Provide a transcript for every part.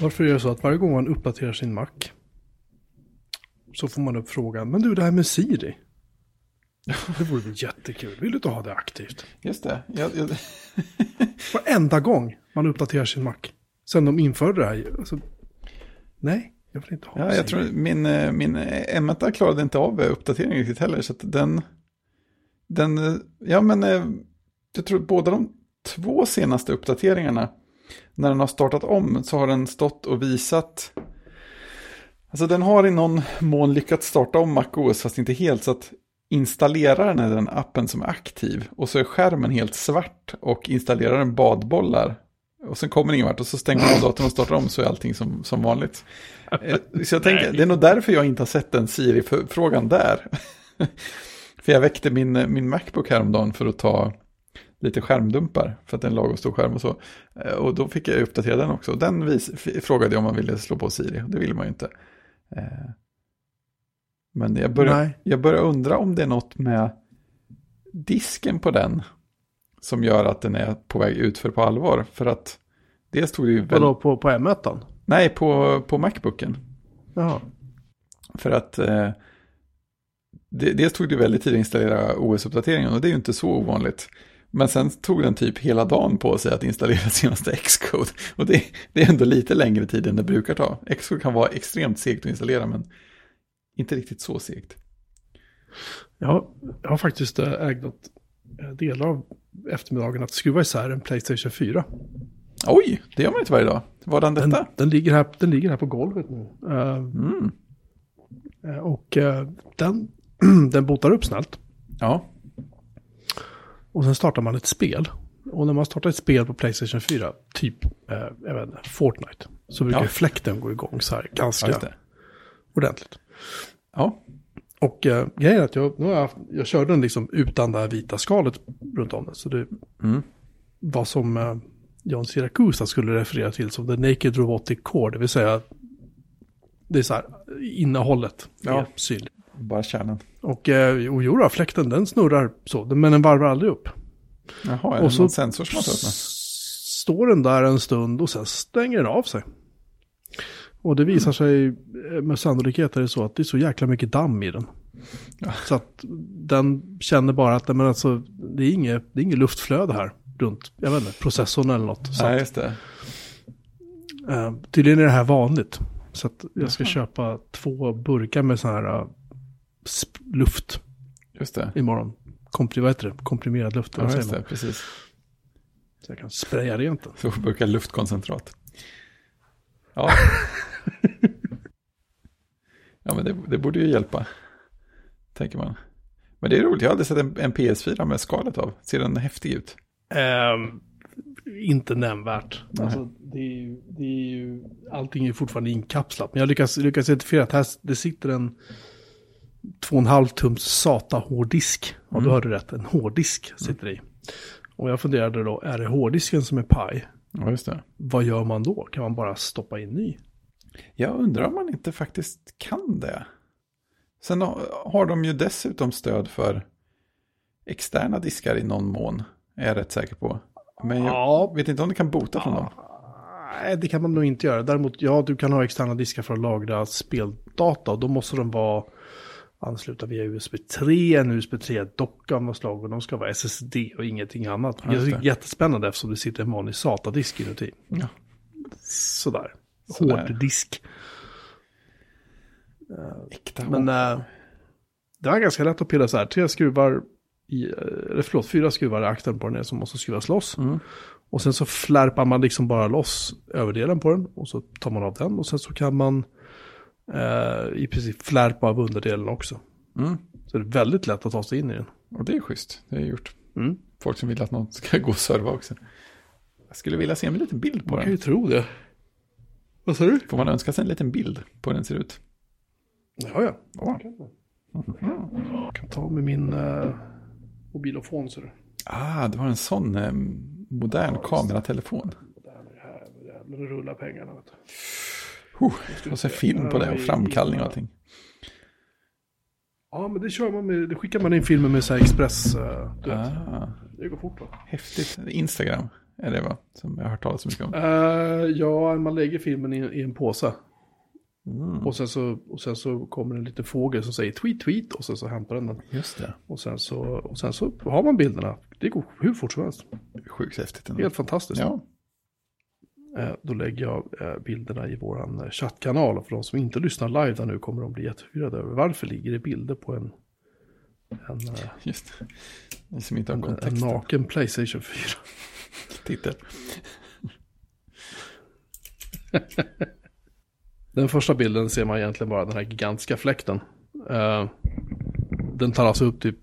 Varför är det så att varje gång man uppdaterar sin Mac så får man upp frågan, men du det här med Siri. Det vore väl jättekul, vill du inte ha det aktivt? Just det. Jag, jag, Varenda gång man uppdaterar sin Mac. Sen de införde det här. Alltså, nej, jag vill inte ha ja, Siri. jag tror min, eh, min M1 klarade inte av eh, uppdateringen riktigt heller. Så att den, den, eh, ja men eh, jag tror båda de två senaste uppdateringarna, när den har startat om så har den stått och visat, alltså den har i någon mån lyckats starta om MacOS fast inte helt så att installeraren är den appen som är aktiv och så är skärmen helt svart och installeraren badbollar och sen kommer ingen vart och så stänger man av datorn och startar om så är allting som, som vanligt. Eh, så jag tänker, det är nog därför jag inte har sett den Siri-frågan där. För jag väckte min, min Macbook häromdagen för att ta lite skärmdumpar för att det är en lagom stor skärm och så. Eh, Och då fick jag uppdatera den också. Och Den vis, frågade jag om man ville slå på Siri. Det ville man ju inte. Eh, Men jag börjar, Nej. jag börjar undra om det är något med disken på den som gör att den är på väg ut för på allvar. För att det stod ju väl... Vadå, på, på M1? Nej, på, på Macbooken. Jaha. För att eh, det, det tog det väldigt tid att installera OS-uppdateringen och det är ju inte så ovanligt. Men sen tog den typ hela dagen på sig att installera senaste Xcode. Och det, det är ändå lite längre tid än det brukar ta. Xcode kan vara extremt segt att installera men inte riktigt så segt. Har- jag har faktiskt eh, ägnat eh, delar av eftermiddagen att skruva isär en Playstation 4. Oj, det gör man inte varje dag. Vadan Den, detta? den, ligger här, den ligger här på golvet nu. Eh, Mm. eh, och den, den botar upp snällt. Ja, Och sen startar man ett spel. Och när man startar ett spel på Playstation 4, typ eh, jag vet inte, Fortnite, så brukar Ja. fläkten gå igång så här ganska ja ordentligt. Ja, Och eh, grejen är att jag, nu har jag, jag körde den liksom utan det här vita skalet runt om den. Så det Mm. var som eh, John Siracusa skulle referera till som the naked robotic core. Det vill säga, det är så här, innehållet Ja. är synligt. bara kärnan. Och, eh, och jo då, fläkten den snurrar så, men den varvar aldrig upp. Jaha, är Och det så någon sensor som har s- står den där en stund och sen stänger den av sig. Och det visar sig eh, med sannolikhet är det så att det är så jäkla mycket damm i den. Ja. Så att den känner bara att men alltså, det, är inget, det är inget luftflöde här runt jag vet inte, processorn eller något. Så Nej, att, just det. eh, tydligen är det här vanligt. Så att jag ska Jaha. köpa två burkar med sån här luft Just det. imorgon. Kompri, vad heter det? Komprimerad luft. Ja, just det, precis. Så jag kan spraya rent den. Så burkar luftkoncentrat. Ja. ja, men det, det borde ju hjälpa. Tänker man. Men det är roligt, jag hade sett en, en PS4 med skalet av. Ser den häftig ut? Ehm, inte nämnvärt. Nej. Alltså, det är ju, det är ju, allting är fortfarande inkapslat. Men jag lyckas, lyckas identifiera att här det sitter en 2,5 tums SATA hårddisk. Ja, du Mm. hörde rätt. En hårddisk sitter det i. Och jag funderade då, är det hårddisken som är paj? Ja, just det. Vad gör man då? Kan man bara stoppa in ny? Jag undrar om man inte faktiskt kan det. Sen har- de ju dessutom stöd för externa diskar i någon mån. Är jag rätt säker på. Men jag Ja. vet inte om det kan bota från dem. Nej, det kan man nog inte göra. Däremot, ja, du kan ha externa diskar för att lagra speldata. Då måste de vara anslutna via USB 3, en USB 3-docka av något slag. Och de ska vara SSD och ingenting annat. Ja, det är jättespännande eftersom det sitter en vanlig SATA-disk inuti. Ja. Sådär. Sådär. Hårddisk. Äkta Men äh, det var ganska lätt att pilla så här. Tre skruvar, i, eh, eller förlåt, fyra skruvar i akten på den är som måste skruvas loss. Mm. Och sen så flärpar man liksom bara loss överdelen på den. Och så tar man av den. Och sen så kan man eh, i princip flärpa av underdelen också. Mm. Så det är väldigt lätt att ta sig in i den. Och det är schysst. Det är gjort. Mm. Folk som vill att någon ska gå och serva också. Jag skulle vilja se en liten bild på Man kan ju den. tro det. Vad sa du? Får man önska sig en liten bild på hur den ser ut? Ja, ja. Ja. Jag kan ta med min eh, mobilofon så. Ah, det var en sån eh, modern kameratelefon. Där rullar pengarna. Vet du. Huh, och så film på det och framkallning och allting. Ja, men det kör man med. Det skickar man in filmer med så här Express. eh, du vet. Ah, Det går fort va? häftigt. Instagram. är det va? Som jag har hört talas så mycket om. Uh, ja, man lägger filmen i, i en påse. Mm. Och, sen så, och sen så kommer en liten fågel som säger tweet tweet och sen så hämtar den den. Just det. Och sen så, och sen så har man bilderna. Det går hur fort som helst. Sjukt häftigt ändå. Helt fantastiskt. Ja. Eh, Då lägger jag eh, bilderna i eh, chattkanal. Och för de som inte lyssnar live där nu kommer de bli jätteförvirrade över varför ligger det bilder på en, en, eh, Just det. Ni som inte har en, en naken Playstation 4. Titel. Den första bilden ser man egentligen bara den här gigantiska fläkten. Den tar alltså upp typ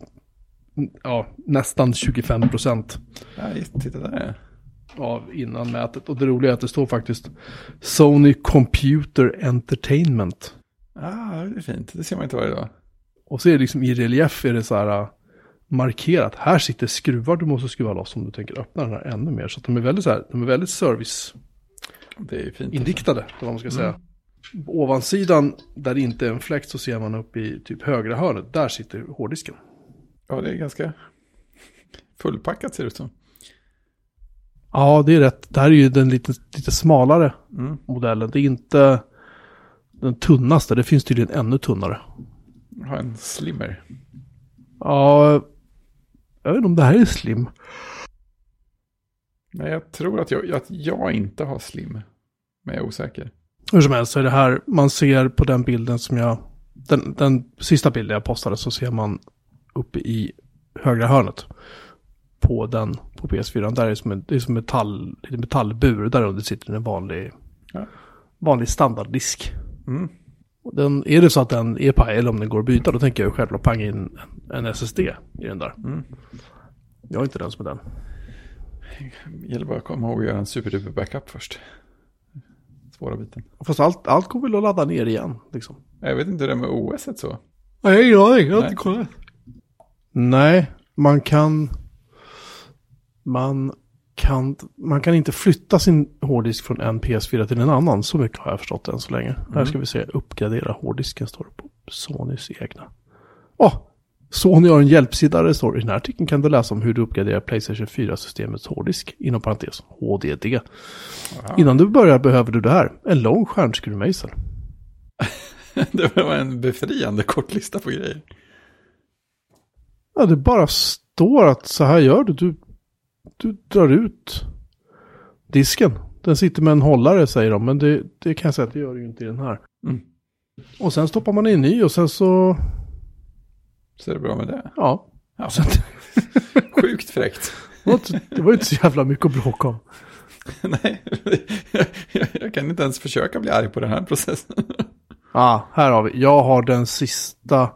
ja, nästan 25 procent Ja, titta där. Av innan mätet. Och det roliga är att det står faktiskt Sony Computer Entertainment. Ah, det är fint. Det ser man inte varje dag. Och så är det liksom i relief är det så här äh, markerat. Här sitter skruvar du måste skruva loss om du tänker öppna den här ännu mer. Så att de är väldigt så här, de är väldigt serviceinriktade, Det är fint. eller vad man ska säga. På ovansidan, där det inte är en fläkt, så ser man upp i typ högra hörnet. Där sitter hårddisken. Ja, det är ganska fullpackat ser det ut som. Ja, det är rätt. Det här är ju den lite, lite smalare Mm. modellen. Det är inte den tunnaste. Det finns tydligen ännu tunnare. Jag har en slimmer. Ja, jag vet inte om det här är slim. Nej, jag tror att jag, att jag inte har slim. Men jag är osäker. Hur som helst så är det här, man ser på den bilden som jag, den, den sista bilden jag postade så ser man uppe i högra hörnet på den, på PS4. Där är det som en, det är som metall, lite metallbur, där under sitter en vanlig, Ja. vanlig standarddisk. Mm. Och Den, är det så att den är paj eller om den går att byta, då tänker jag självklart panga in en, SSD i den där. Mm. Jag har inte den som är den. Det gäller bara att komma ihåg att göra en superduper backup först. Svåra biten. Fast allt, allt går väl att ladda ner igen, liksom. Jag vet inte hur det är med OS så. Nej, ingen aning. Jag har inte kollat. Nej, man kan... Man kan, man kan inte flytta sin hårddisk från en PS4 till en annan. Så mycket har jag förstått än så länge. Här ska vi se, uppgradera hårddisken står det på Sonys egna. Åh! Sony har en hjälpsida där det står i den här artikeln kan du läsa om hur du uppgraderar Playstation 4-systemets hårddisk. Inom parentes HDD. Ja. Innan du börjar behöver du det här. En lång stjärnskruvmejsel. det var en befriande kort lista på grejer. Ja, det bara står att så här gör du. Du, du drar ut disken. Den sitter med en hållare säger de, men det, det kan jag säga att det gör det ju inte i den här. Mm. Och sen stoppar man in en ny och sen så, Så är det bra med det. ja. Ja. Så att, Sjukt fräckt. det, var inte, var inte så jävla mycket att bråka om. Nej, jag, jag kan inte ens försöka bli arg på den här processen. Ja, här har vi. Jag har den sista,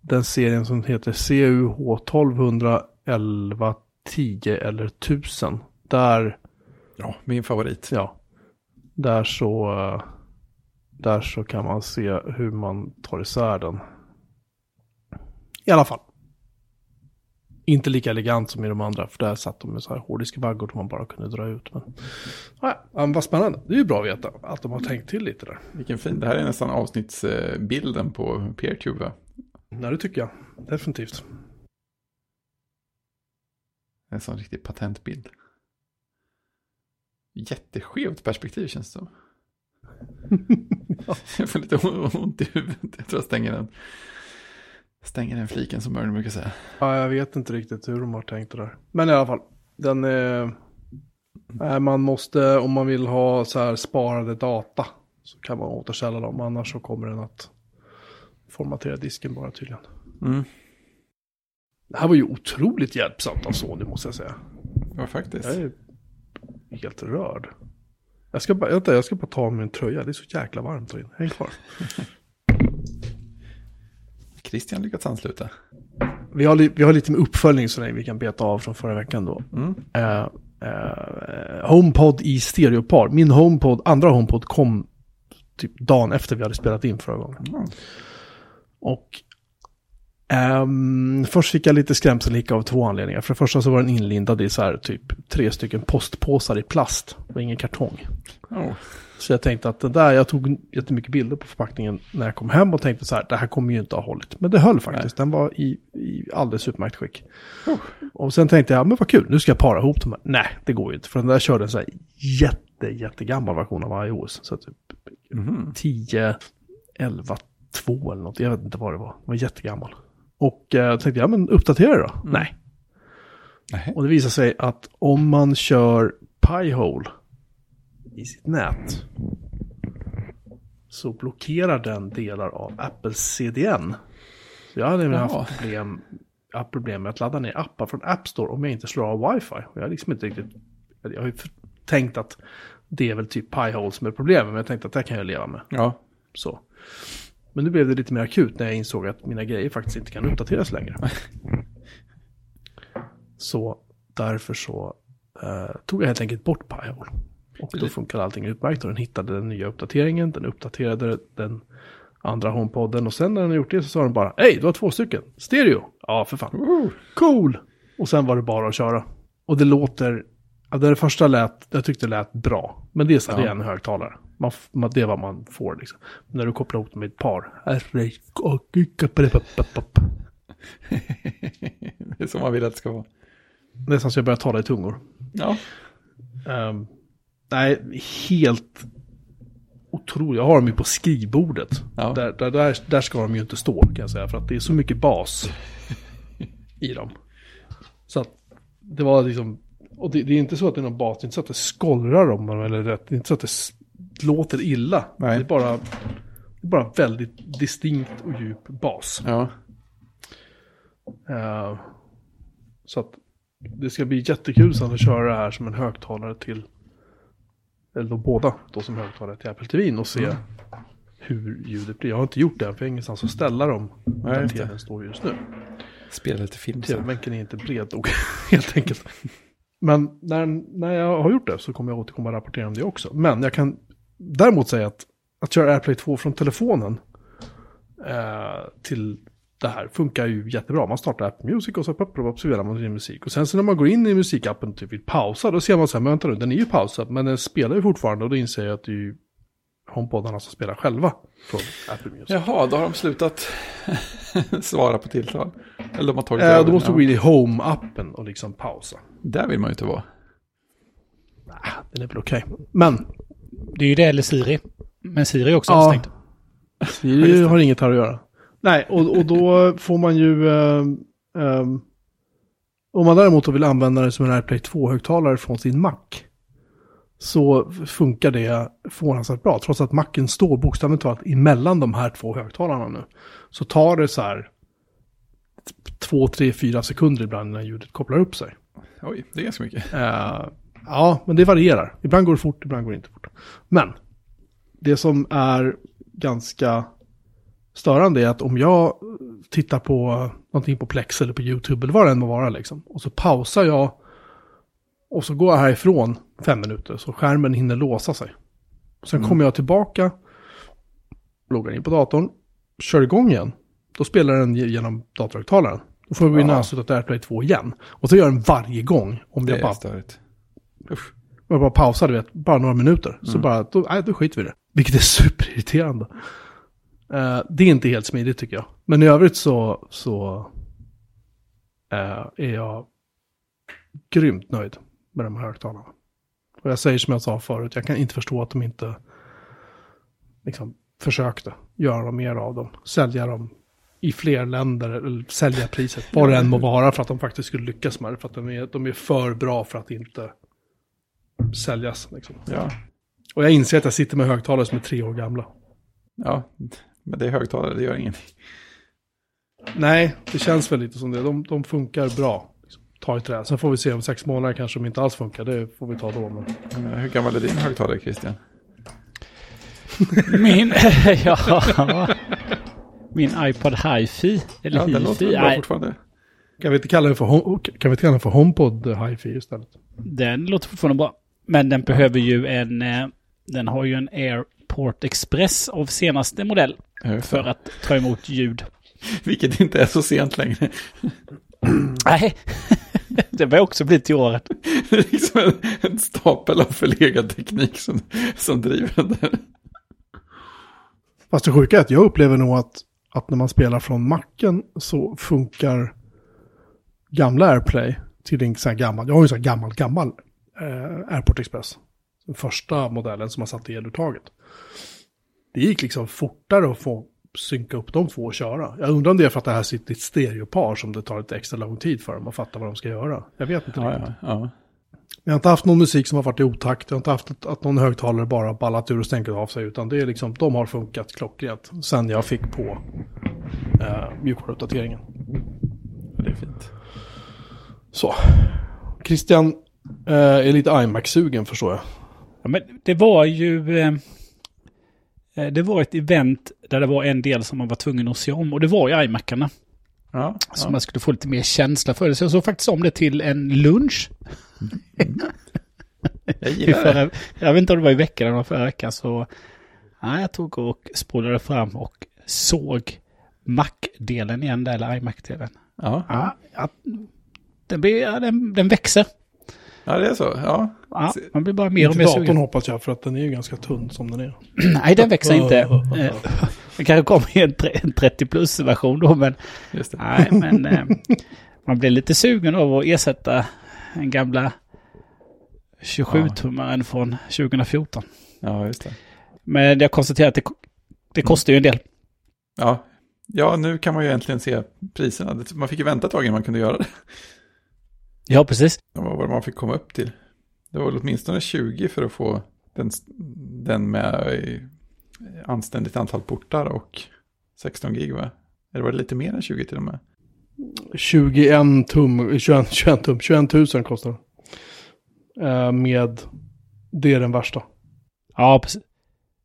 den serien som heter CUH 1200 11 10 eller 1000. Där Ja, min favorit. Ja, där så, där så kan man se hur man tar isär den. I alla fall. Inte lika elegant som i de andra, för där satt de med så här hårddiskvaggor som man bara kunde dra ut. Men, ja, ja, men vad spännande. Det är ju bra att veta att de har tänkt till lite där. Vilken fin, det här är nästan avsnittsbilden på PeerTube va? Nej, det tycker jag. Definitivt. En sån riktig patentbild. Jätteskevt perspektiv känns det som. Jag får lite ont i huvudet. Jag tror jag stänger den. Stänger den fliken som Mörn brukar säga. Ja, jag vet inte riktigt hur de har tänkt det där. Men i alla fall, den är... Nej, man måste, om man vill ha så här sparade data, så kan man återställa dem. Annars så kommer den att formatera disken bara tydligen. Mm. Det här var ju otroligt hjälpsamt av Sony måste jag säga. Ja, faktiskt. Jag är helt rörd. Jag ska bara, vänta, jag ska bara ta av min tröja. Det är så jäkla varmt här inne. Häng kvar. Christian lyckats ansluta. Vi har, vi har lite med uppföljning så länge vi kan beta av från förra veckan då. Mm. Eh, eh, HomePod i stereopar. Min HomePod, andra HomePod kom typ dagen efter vi hade spelat in förra gången. Mm. Och Ehm, först fick jag lite skrämselhicka av två anledningar. För det första så var den inlindad i så här typ tre stycken postpåsar i plast och ingen kartong. Oh. Så jag tänkte att det där, jag tog jättemycket bilder på förpackningen när jag kom hem och tänkte så här, det här kommer ju inte ha hållit. Men det höll faktiskt, den var i, i alldeles utmärkt skick. Oh. Och sen tänkte jag, men vad kul, nu ska jag para ihop dem här. Nej, det går ju inte, för den där körde en så här jätte, jättegammal version av iOS. Så typ Mhm. 10, 11, 2 eller något, jag vet inte vad det var. Den var jättegammal. Och eh, tänkte jag, men uppdatera då? Nej. Nej. Och det visar sig att om man kör Pi-hole i sitt nät så blockerar den delar av Apples CDN. Så jag hade haft problem, haft problem med att ladda ner appar från App Store om jag inte slår av wifi. Och jag har liksom inte riktigt, jag har ju tänkt att det är väl typ Pi-hole som är problemet, men jag tänkte att det kan jag leva med. Ja. Så. Men nu blev det lite mer akut när jag insåg att mina grejer faktiskt inte kan uppdateras längre. så därför så eh, tog jag helt enkelt bort Pi-hole. Och då funkade allting utmärkt och den hittade den nya uppdateringen, den uppdaterade den andra HomePodden och sen när den har gjort det så sa den bara Hej, du har två stycken, stereo. Ja, för fan. Cool! Och sen var det bara att köra. Och det låter, ja, det första lät, jag tyckte det lät bra. Men det är, så, Ja. det är en högtalare. Man, man, det är vad man får liksom. Men när du kopplar ihop dem med ett par. det är som man vill att det ska vara. Nästan så jag börjar tala i tungor. Ja. Ehm, nej, helt otroligt. Jag har dem ju på skrivbordet. Ja. Där, där, där, där ska de ju inte stå kan jag säga. För att det är så mycket bas i dem. Så att det var liksom... Och det, det är inte så att det är någon bas. Det är inte så att det skållrar om dem. Eller rätt. Det är inte så att det låter illa. Nej. Det är bara, det är bara väldigt distinkt och djup bas. Ja. Eh, så att det ska bli jättekul sen att köra det här som en högtalare till, eller då båda då som högtalare till Apple TV och se hur ljudet blir. Jag har inte gjort det än, för jag har ingenstans att ställa dem. Nej, där tvn står just nu. Spela lite film sen. Tv-bänken är inte bred nog, helt enkelt. Men när, när jag har gjort det så kommer jag återkomma och rapportera om det också. Men jag kan däremot säga att att köra AirPlay 2 från telefonen eh, till det här funkar ju jättebra. Man startar Apple Music och så, spelar man sin musik. Och sen så när man går in i musikappen och typ vill pausa, då ser man så här, men vänta nu, den är ju pausad, men den spelar ju fortfarande och då inser jag att det är ju HomePodarna som spelar själva från Apple Music. Jaha, då har de slutat svara på tilltal. Eller de har tagit Eh, över. då måste du gå in i Home-appen och liksom pausa. Där vill man ju inte vara. Ah, den är väl okej. Men Det är ju det eller Siri. Men Siri är också Ja. avstängd. Det har inget här att göra. Nej, och, och då får man ju... ehm, ehm, om man däremot vill använda det som en AirPlay 2-högtalare från sin Mac. Så funkar det förvånansvärt bra. Trots att Macen står bokstavligt talat emellan de här två högtalarna nu. Så tar det så här... Två, tre, fyra sekunder ibland när ljudet kopplar upp sig. Oj, det är ganska mycket. Eh, ja, men det varierar. Ibland går det fort, ibland går det inte fort. Men det som är ganska störande är att om jag tittar på någonting på Plex eller på YouTube eller vad det än må vara liksom. Och så pausar jag och så går jag härifrån fem minuter så skärmen hinner låsa sig. Sen kommer jag tillbaka, loggar in på datorn, kör igång igen. Då spelar den genom datorhögtalaren. Då får in och Ja. till AirPlay 2 igen. Och så gör den varje gång. Om Det jag bara. Usch. jag bara pausar, du vet, bara några minuter. Så bara, då, nej, då skiter vi i det. Vilket är superirriterande. Eh, det är inte helt smidigt tycker jag. Men i övrigt så, så eh, är jag grymt nöjd med de här högtalarna. Och jag säger som jag sa förut, jag kan inte förstå att de inte liksom, försökte göra mer av dem. Sälja dem i fler länder, eller sälja priset, vad det än må vara, för att de faktiskt skulle lyckas med det. För att de är, de är för bra för att inte säljas. Liksom. Ja. Och jag inser att jag sitter med högtalare som är tre år gamla. ja, men det är högtalare, det gör ingenting. Nej, det känns väl lite som det. De, de funkar bra. Liksom, ta i trä. Sen får vi se om sex månader kanske de inte alls funkar. Det får vi ta då. Men... Hur gammal är din högtalare, Christian? Min, ja. Min iPod Hi-Fi. Eller Ja, den låter bra fortfarande. Kan vi inte kalla den för, kan vi inte kalla den för HomePod Hi-Fi istället? den låter fortfarande bra. Men den behöver ju en... eh, Den har ju en AirPort Express av senaste modell. För att ta emot ljud. Vilket inte är så sent längre. Nej, det börjar också bli till åren. Det är liksom en, en stapel av förlegad teknik som, som driver den där. Fast det sjuka är att jag upplever nog att, att när man spelar från macken så funkar gamla AirPlay till en sån här gammal, jag har ju en sån här gammal, gammal eh, AirPort Express. Den första modellen som man satte i eluttaget. Det gick liksom fortare att få synka upp de två och köra. Jag undrar om det är för att det här sitter i ett stereopar som det tar lite extra lång tid för dem att fatta vad de ska göra. Jag vet inte Ja, riktigt. ja, ja. Jag har inte haft någon musik som har varit i otakt. Jag har inte haft att någon högtalare bara ballat ur och stängt av sig. Utan det är liksom, de har funkat klockrent. Sen jag fick på eh, mjukvaruuppdateringen. Det är fint. Så. Christian eh, är lite iMac-sugen förstår jag. Ja, men det var ju... Eh, eh, det var ett event där det var en del som man var tvungen att se om. Och det var ju iMacarna. Ja, Så ja. man skulle få lite mer känsla för det. Så jag såg faktiskt om det till en lunch. jag gillar det. förra, jag vet inte om det var i veckan eller förra veckan. Så ja, jag tog och spolade fram och såg Mac-delen igen där, eller iMac-delen. Ja, Ja, ja, den, blir, ja, den, den växer. Ja, det är så. Ja. Ja, man blir bara mer och mer datorn sugen. hoppas jag för att den är ju ganska tunn som den är. Nej, den växer inte. Eh, Den kanske kommer i en, tre- en 30 plus-version då, men Just det. nej, men eh, man blir lite sugen av att ersätta den gamla 27-tummaren från 2014. Ja, just det. Men jag konstaterar att det, det kostar ju en del. Ja. ja, nu kan man ju äntligen se priserna. Man fick ju vänta ett tag innan man kunde göra det. Ja, precis. Vad var det man fick komma upp till? Det var väl åtminstone 20 för att få den, den med anständigt antal portar och 16 gig va? Eller var det lite mer än 20 till och med? 21 tum, 21, 21 tum, 21 000 kostar. Eh, med, det är den värsta. Ja, precis.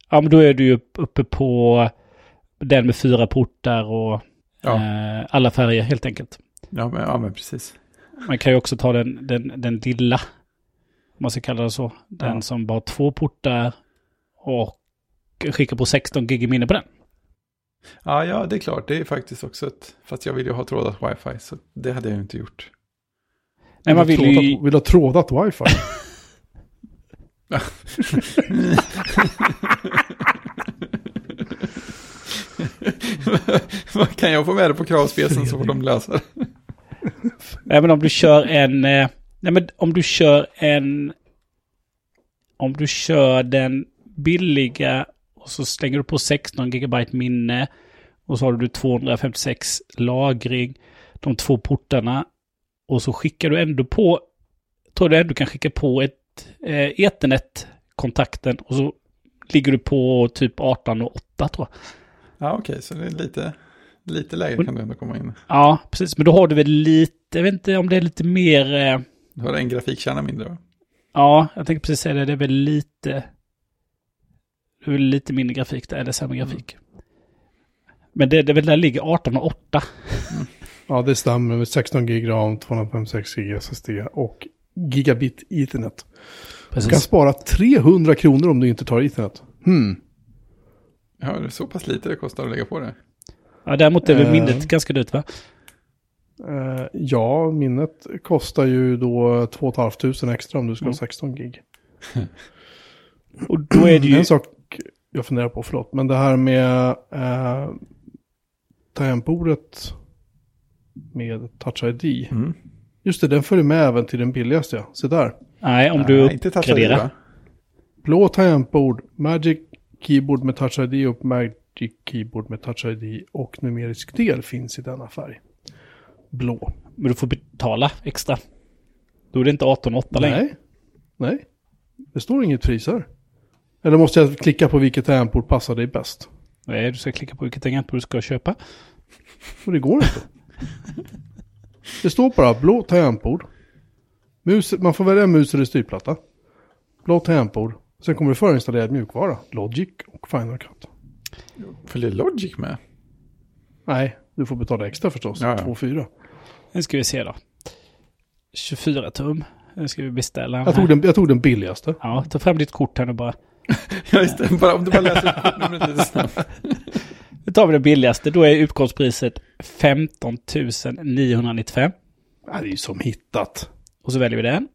Ja, men då är du ju upp- uppe på den med fyra portar och Ja. eh, alla färger helt enkelt. Ja, men, ja, men precis. Man kan ju också ta den, den, den lilla, om man ska kalla det så. Den Ja. som bara har två portar och skickar på 16 gig i minne på den. Ja, ja, det är klart. Det är faktiskt också ett... Fast jag vill ju ha trådat wifi, så det hade jag ju inte gjort. Nej, man vill ju... Trådat, vill ha trådat wifi. kan jag få med det på kravspecen så får de lösa det. Nej, men om du kör en... Eh, nej, men om du kör en... Om du kör den billiga och så slänger du på 16 GB minne och så har du 256 lagring, de två portarna och så skickar du ändå på, tror du ändå kan skicka på ett eh, ethernet-kontakten och så ligger du på typ 18 och 8 tror jag. Ja, okej, så det är lite, lite lägre kan du ändå komma in. Ja, precis. Men då har du väl lite, jag vet inte om det är lite mer... Eh, Du har en grafikkärna mindre va? Ja, jag tänkte precis säga det. Det är väl lite... Det är väl lite mindre grafik där, eller sämre Mm. grafik. Men det, det är väl där ligger 18 och 8. ja, det stämmer med 16 gig RAM, 256 gig SSD och gigabit ethernet. Du kan Precis. spara 300 kronor om du inte tar ethernet. Hmm. Ja, det är så pass lite det kostar att lägga på det. Ja, däremot är väl Eh. minnet ganska dyrt va? Eh, ja, minnet kostar ju då 2 500 extra om du ska Mm. ha 16 gig. Och då är det ju... En sak jag funderar på, förlåt, men det här med eh, tangentbordet med Touch ID. Mm. Just det, den följer med även till den billigaste. ja. Se där. Nej, om du Nej, inte Touch ID, uppgraderar. Blå tangentbord, Magic Keyboard med Touch ID och Magic Keyboard med Touch ID och numerisk del finns i denna färg. Blå. Men du får betala extra. Då är det inte 18 och 8 längre. Nej. Nej. Det står inget pris här. Eller måste jag klicka på vilket tangentbord passar dig bäst? Nej, du ska klicka på vilket tangentbord du ska köpa. Och det går inte. Det står bara blå tangentbord. Mus, man får välja mus eller styrplatta. Blå tangentbord. Sen kommer det förinstallerad mjukvara. Logic och Final Cut. Följer Logic med? Nej, du får betala extra förstås. Ja, ja. 2,4. Nu ska vi se då. 24 tum. Nu ska vi beställa. Jag tog, den, jag tog den billigaste. Ja, ta fram ditt kort här nu bara. Ja, just det. Bara, om du bara läser kortnumret lite snabbt. Nu tar vi det billigaste. Då är utgångspriset 15 995. Ja, det är ju som hittat. Och så väljer vi den.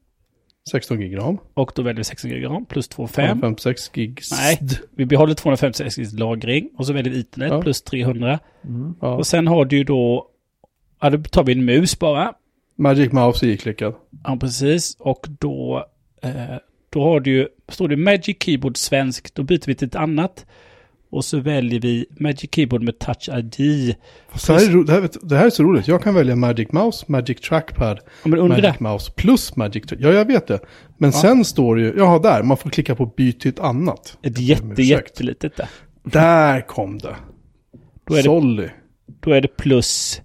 16 gig ram. Och då väljer vi 16 GB ram plus 2,5. 56 gig. Nej, vi behåller 256 GB lagring. Och så väljer vi Ethernet Ja. plus 300. Ja. Och sen har du ju då... Ja, då tar vi en mus bara. Magic Mouse är iklickad. Ja, precis. Och då... Eh, då har du ju... Står det Magic Keyboard svensk, då byter vi till ett annat. Och så väljer vi Magic Keyboard med Touch ID. Så här är, ro- det, här, det här är så roligt. Jag kan välja Magic Mouse, Magic Trackpad, Ja, Magic det. Mouse plus Magic Trackpad. Ja, jag vet det. Men sen står det ju, jaha där, man får klicka på byt till ett annat. Ett jätte, jättelitet där. Där kom det. Då är det, Solly. då är det plus...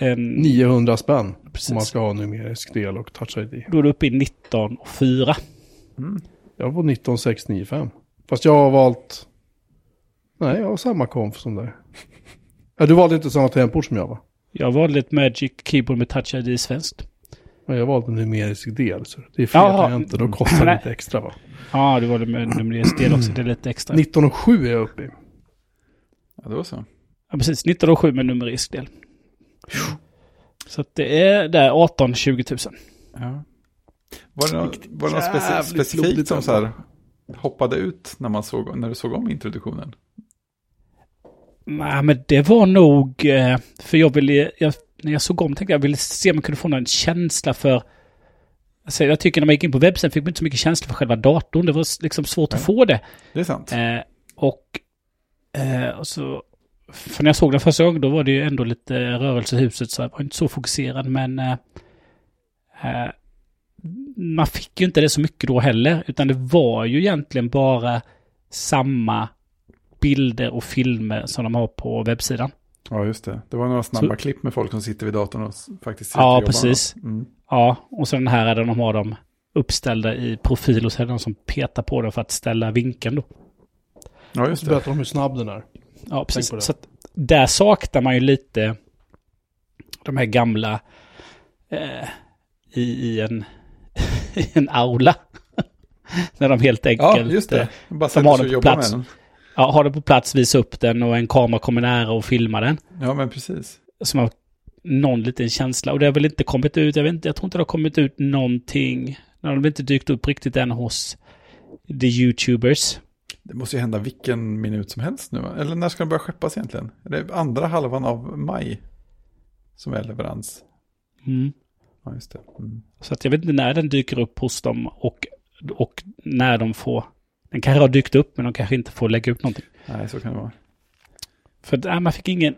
En, 900 spänn. Precis. Om man ska ha numerisk del och touch ID. då är du uppe i 19 och 4. Jag var 19695. Fast jag har valt... Nej, jag har samma konf som dig. Ja, du valde inte samma tangentbord som jag va? Jag valde ett Magic Keyboard med Touch ID svenskt. Men jag valde en numerisk del. Så det är fler Jaha. tangenter, då kostar det lite extra va? Ja, du valde med numerisk del också. Det är lite extra. 19,7 är jag uppe i. Ja, det var så. Ja, precis. 19 och 7 med numerisk del. Så att det är där 18-20 000. Ja. Var det, nå- var det något specifikt som så här hoppade ut när, man såg, när du såg om introduktionen? Nej, men det var nog... eh, För jag ville... Jag, när jag såg om tänkte jag, jag ville se om jag kunde få någon känsla för... Alltså, jag tycker när man gick in på webbsidan fick man inte så mycket känsla för själva datorn. Det var liksom svårt att få det. Det är sant. Eh, och, eh, och så... För när jag såg den första gången då var det ju ändå lite rörelse i huset så jag var inte så fokuserad men... Eh, eh, man fick ju inte det så mycket då heller utan det var ju egentligen bara samma bilder och filmer som de har på webbsidan. Ja, just det. Det var några snabba Så- klipp med folk som sitter vid datorn och faktiskt sitter Ja, precis. Mm. Ja, och så den här där de har dem uppställda i profil och så är det någon som petar på dem för att ställa vinkeln då. Ja, just det. berättar de hur snabb den är. Ja, precis. Så att där saknar man ju lite de här gamla eh, i, i, en, i en aula. När de helt enkelt Ja, just det. eh, Bara de har den på plats. med den. ja, har det på plats, visa upp den och en kamera kommer nära och filmar den. Ja, men precis. Som har någon liten känsla. Och det har väl inte kommit ut, jag, vet inte, jag tror inte det har kommit ut någonting. Det har väl inte dykt upp riktigt än hos the YouTubers. Det måste ju hända vilken minut som helst nu. Eller när ska den börja skeppas egentligen? Är det andra halvan av maj som är leverans? Mm. Ja, just det. Mm. Så att jag vet inte när den dyker upp hos dem och, och när de får... Den kanske har dykt upp men de kanske inte får lägga ut någonting. Nej, så kan det vara. För att, äh, man fick ingen...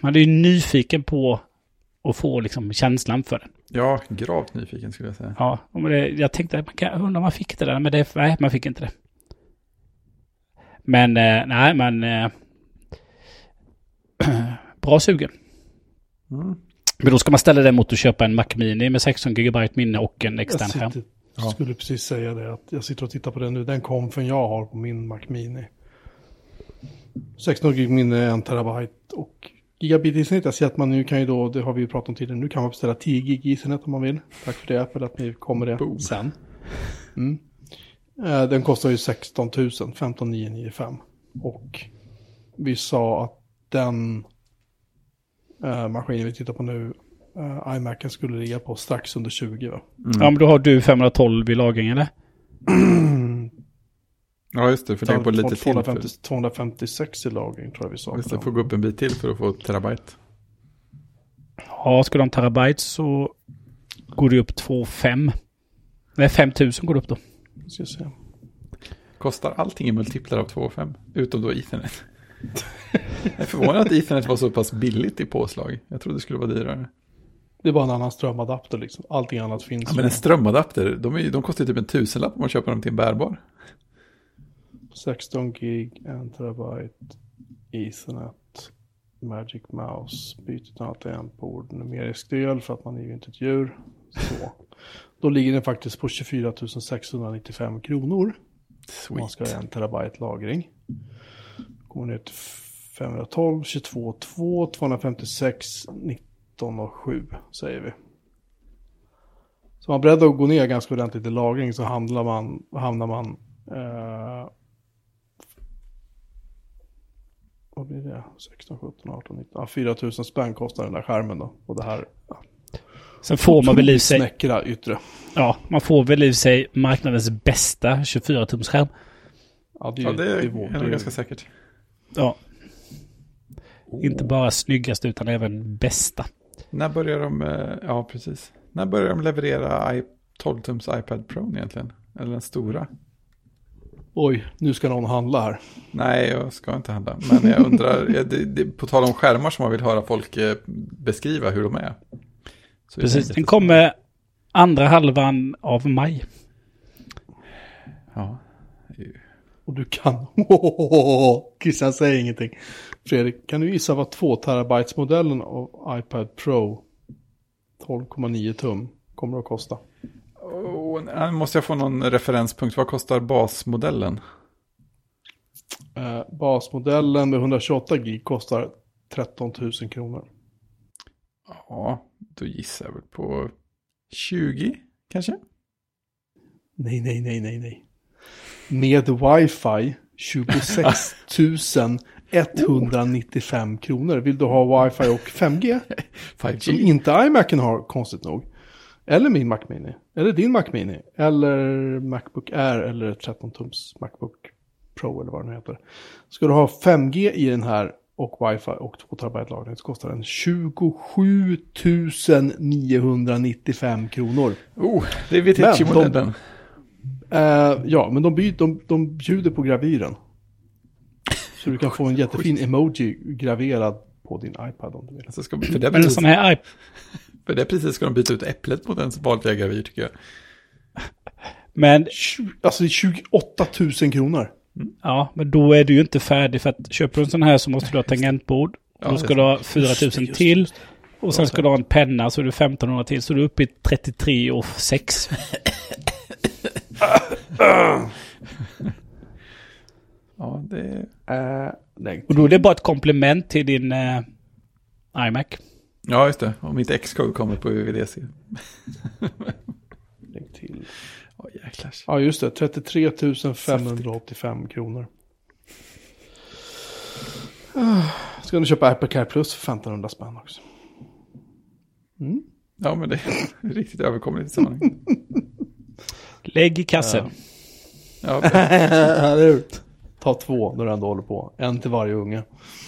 Man är ju nyfiken på att få liksom känslan för den. Ja, gravt nyfiken skulle jag säga. Ja, och det, jag tänkte man kan, undra om man fick det där, men det, nej, man fick inte det. Men eh, nej, men... Eh, bra sugen. Mm. Men då ska man ställa det mot att köpa en Mac Mini med 16 GB minne och en Jag extern skärm. sitter, Ja. skulle precis säga det, att jag sitter och tittar på den nu. Den konfen jag har på min Mac Mini. 16 gig minne, 1 terabyte och gigabit Ethernet. Jag ser att man nu kan ju då, det har vi ju pratat om tidigare, nu kan man beställa 10 gig Ethernet om man vill. Tack för det Apple, att ni kommer det Boom. sen. Mm. Eh, Den kostar ju 16 000, 15 995. Och vi sa att den eh, maskinen vi tittar på nu, eh, iMacen skulle ligga på strax under 20 va? Ja, men då har du 512 i lagring eller? Ja, just det. För det är på lite till. För, 250, 256 i lagring tror jag vi sa. just det, får gå upp en bit till för att få terabyte. Ja, ha en terabyte så går det upp 2,5. Nej, 5000 går det upp då. Ska se. Kostar allting i multiplar av 2 och 5? Utom då Ethernet. Jag är förvånad att Ethernet var så pass billigt i påslag. Jag trodde det skulle vara dyrare. Det är bara en annan strömadapter liksom. Allting annat finns. Ja, men en strömadapter, de, är, de kostar typ en tusenlapp om man köper dem till en bärbar. 16 gig, 1 terabyte, Ethernet, Magic Mouse, byte till annat tangentbord, numerisk del för att man är ju inte ett djur. Så. Då ligger den faktiskt på 24 695 kronor. Om man ska ha Sweet. en terabyte lagring. Kommer ner till 512, 22, 2, 256, 19 och 7 säger vi. Så man är beredd att gå ner ganska ordentligt i lagring så handlar man, hamnar man eh, vad blir det? 16, 17, 18, 19. Ja, 4 000 spänn kostar den där skärmen då. Och det här ja, Sen får man väl i sig, snäckra yttre. ja, man får väl i sig marknadens bästa 24-tums skärm. Ja, det är, Ja, det är, vår- är ganska säkert. Ja. Inte bara snyggast utan även bästa. När börjar de, eh, ja precis. När börjar de leverera i- 12-tums iPad Pro egentligen? Eller den stora? Oj, nu ska någon handla här. Nej, jag ska inte handla. Men jag undrar, det, det, på tal om skärmar som man vill höra folk eh, beskriva hur de är. Så Precis. Den kommer andra halvan av maj. Ja. Och du kan... Christian säger ingenting. Fredrik, kan du gissa vad 2 terabytes modellen av iPad Pro 12,9 tum kommer att kosta? Oh, måste jag få någon referenspunkt? Vad kostar basmodellen? Eh, basmodellen med 128 gig kostar 13 000 kronor. Ja, då gissar jag väl på 20 kanske? Nej, nej, nej, nej, nej. Med wifi 26 195 kronor. Vill du ha wifi och 5G? Som 5G? inte iMacen har, konstigt nog. Eller min Mac Mini. Eller din Mac Mini. Eller Macbook Air eller 13-tums Macbook Pro eller vad den heter. Ska du ha 5G i den här och wifi och 2 terabyte lagring så kostar den 27 995 kronor. Oh, det är Men Eh, ja, men de, by, de, de bjuder på gravyren. Så du kan få en jättefin emoji graverad på din iPad om du vill. Alltså ska, för, det priset, sån här iPad, för det priset ska de byta ut äpplet mot ens vanliga gravyr tycker jag. men, Alltså det är 28 000 kronor. ja, men då är du ju inte färdig för att köper du en sån här så måste du ha tangentbord. Ja, då ska du ha Just 4000 det, just till. Och sen ska du ha en penna så är du 1500 till. Så du är uppe i 33 och 6. Ja, det är... Uh, lägg Och då är det bara ett komplement till din eh, iMac. Ja, just det. Om inte Xcode kommer på UVDC. lägg till. Ja, jäklar. Ja, just det. 33 585 kronor. Ah, Ska du köpa Apple Care Plus för 1500 spänn också. Mm. Ja, men det är riktigt överkomligt i sammanhanget. Lägg i kassen. Ja, hur? Ta två när du ändå håller på. En till varje unge.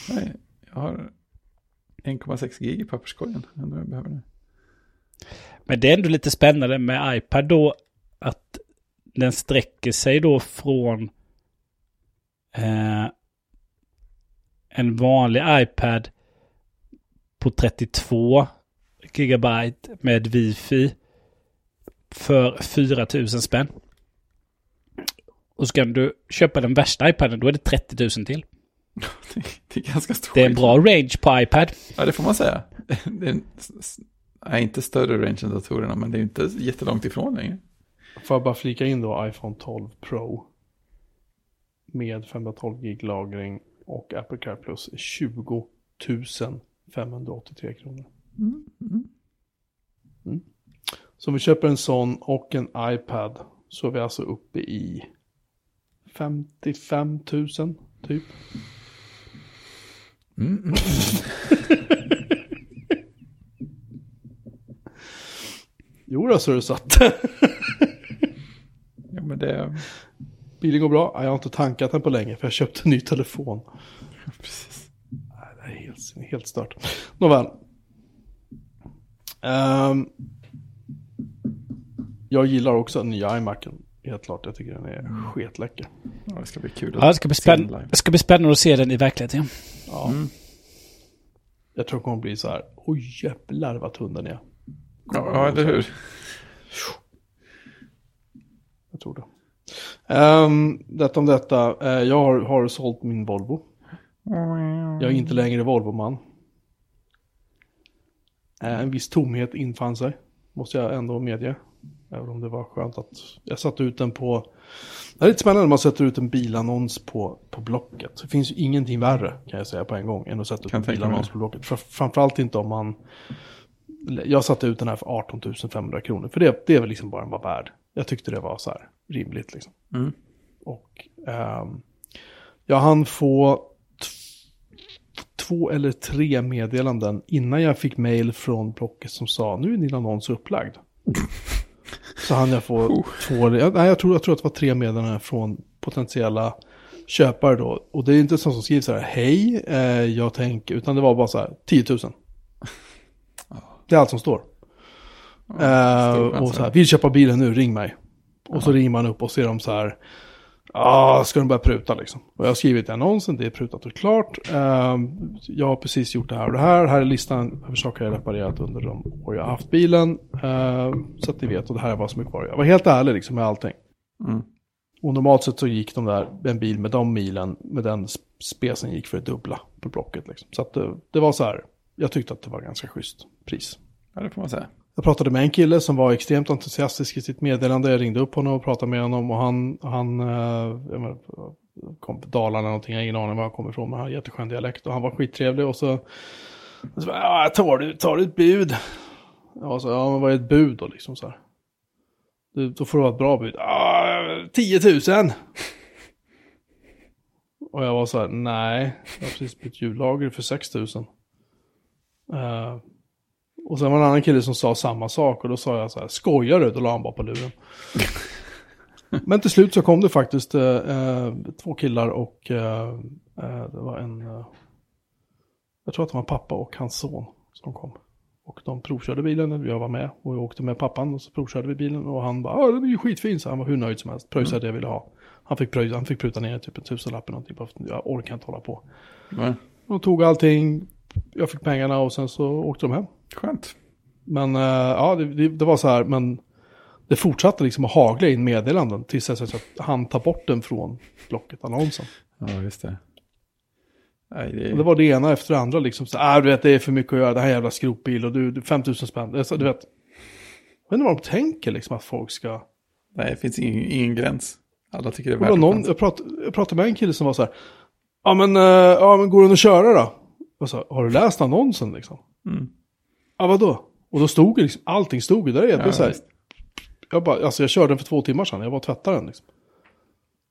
nej, jag har 1,6 gig i papperskorgen. Undrar jag behöver det. Men det är ändå lite spännande med iPad då att den sträcker sig då från eh, en vanlig iPad på 32 gigabyte med wifi för 4000 spänn. Och så kan du köpa den värsta iPaden, då är det 30 000 till. Det är ganska stor Det är en bra range på iPad. Ja, det får man säga. Det är en, inte större range än datorerna, men det är inte jättelångt ifrån längre. Får jag bara flika in då iPhone 12 Pro. Med 512 gig lagring och Apple Care Plus är 20 583 kronor. Mm, mm. Så om vi köper en sån och en iPad så är vi alltså uppe i 55 000 typ. Mm, mm. Jo då så är det satt. Ja, men det... Bilen går bra. Ja, Jag har inte tankat den på länge för jag köpte en ny telefon. Precis. Det är helt, helt stört. Nåväl. Ehm, jag gillar också den nya iMacen. Helt klart, jag tycker den är sketläcker. Ja, det ska bli kul Ja, det ska bli, se den spänn det ska bli spännande att se den i verkligheten. Ja, Mm. Jag tror det kommer bli så här, oj jävlar vad tunn den är. Ja, ja, eller hur? Jag tror det. Um, detta om detta, Eh, jag har, har sålt min Volvo. Jag är inte längre Volvo-man. Eh, en viss tomhet infann sig, måste jag ändå medge. Även om det var skönt att jag satte ut den på... Det är lite spännande när man sätter ut en bilannons på, på Blocket. Det finns ju ingenting värre kan jag säga på en gång än att sätta ut en bilannons på Blocket. Fr- framförallt inte om man... Jag satte ut den här för 18 500 kronor. För det, det är väl liksom bara den var värd. Jag tyckte det var så här rimligt liksom. Mm. Och ehm, jag hann få två eller tre meddelanden innan jag fick mail från Blocket som sa nu är din annons upplagd. Så hann jag få två, nej jag tror, jag tror att det var tre meddelanden från potentiella köpare då. Och det är inte sånt som skriver så här, hej, eh, jag tänker, utan det var bara så här, 10 000. Det är allt som står. Eh, stor och så här, vill köpa bilen nu, ring mig. Och så ringer man upp och ser de så här, ah, ska de börja pruta liksom. Och jag har skrivit i annonsen, det är prutat och klart. Eh, jag har precis gjort det här och det här. Här är listan över saker jag reparerat under de år jag har haft bilen. Eh, så att ni vet, och det här är vad som är kvar. Jag var helt ärlig liksom med allting. Mm. Och normalt sett så gick de där, en bil med de milen, med den sp- specen gick för det dubbla på Blocket. Liksom. Så att det, det var så här, jag tyckte att det var ganska schysst pris. Ja, det får man säga. Jag pratade med en kille som var extremt entusiastisk i sitt meddelande. Jag ringde upp honom och pratade med honom och han, han eh, jag menar, kom från Dalarna eller någonting, jag har ingen aning var han kommer ifrån, men han har jätteskön dialekt och han var skittrevlig och så, så ja, tar du, tar du ett bud? Ja, så, ja, men vad är ett bud då liksom så här? Du, då får det vara ett bra bud. Ja, 10 000! Och jag var så här, nej, jag har precis bytt hjullager för 6 000. Uh, och sen var det en annan kille som sa samma sak och då sa jag så här, skojar du? Då la han bara på luren. Men till slut så kom det faktiskt eh, eh, två killar och eh, eh, det var en, eh, jag tror att det var pappa och hans son som kom. Och de provkörde bilen, jag var med och jag åkte med pappan och så provkörde vi bilen och han bara, ja den är ju skitfin, så han var hur nöjd som helst, pröjsade det jag ville ha. Han fick, pröjsa, han fick pruta ner typ en tusenlapp eller någonting, bara för att jag orkar inte hålla på. Nej. De tog allting, jag fick pengarna och sen så åkte de hem. Skönt. Men eh, ja, det, det, det var så här, men det fortsatte liksom att hagla in meddelanden tills jag att han tar bort den från blocket, annonsen. Ja, just det. Nej, det, Och det var det ena efter det andra liksom. Så, ah, du vet, det är för mycket att göra, det här är jävla skrotbil och du, du 5000 spänn. Det så, du vet, jag vet inte vad de tänker liksom att folk ska... nej, det finns ingen, ingen gräns. Alla tycker det är Det värt någon, någon... jag, prat, jag pratade med en kille som var så här, ja men, eh, ja men går den att köra då? Och så, har du läst annonsen liksom? Mm. Ja vadå? Och då stod det liksom, allting stod ju där. Jag, Ja, så här, jag, bara, alltså jag körde den för två timmar sedan, jag var tvättade den liksom.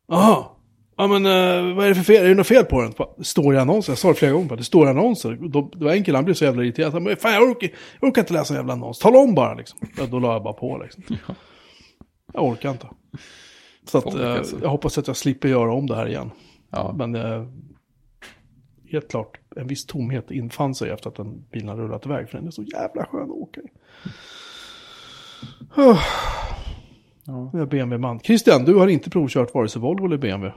Jaha, ja men eh, vad är det för fel? Är det något fel på den? Bara, Det står i annonsen, jag sa det flera gånger, bara, det står i annonsen. Då, det var en kille, han blev så jävla irriterad. Han bara, fan jag orkar, jag orkar inte läsa en jävla annons, tala om bara liksom. Ja, då la jag bara på liksom. Jag orkar inte. Så att, eh, alltså. jag hoppas att jag slipper göra om det här igen. Ja, Men eh, helt klart, en viss tomhet infann sig efter att den bilen har rullat iväg. För den är så jävla skön att åka i. Oh, ja. jag är BMW-man. Christian, du har inte provkört vare sig Volvo eller BMW.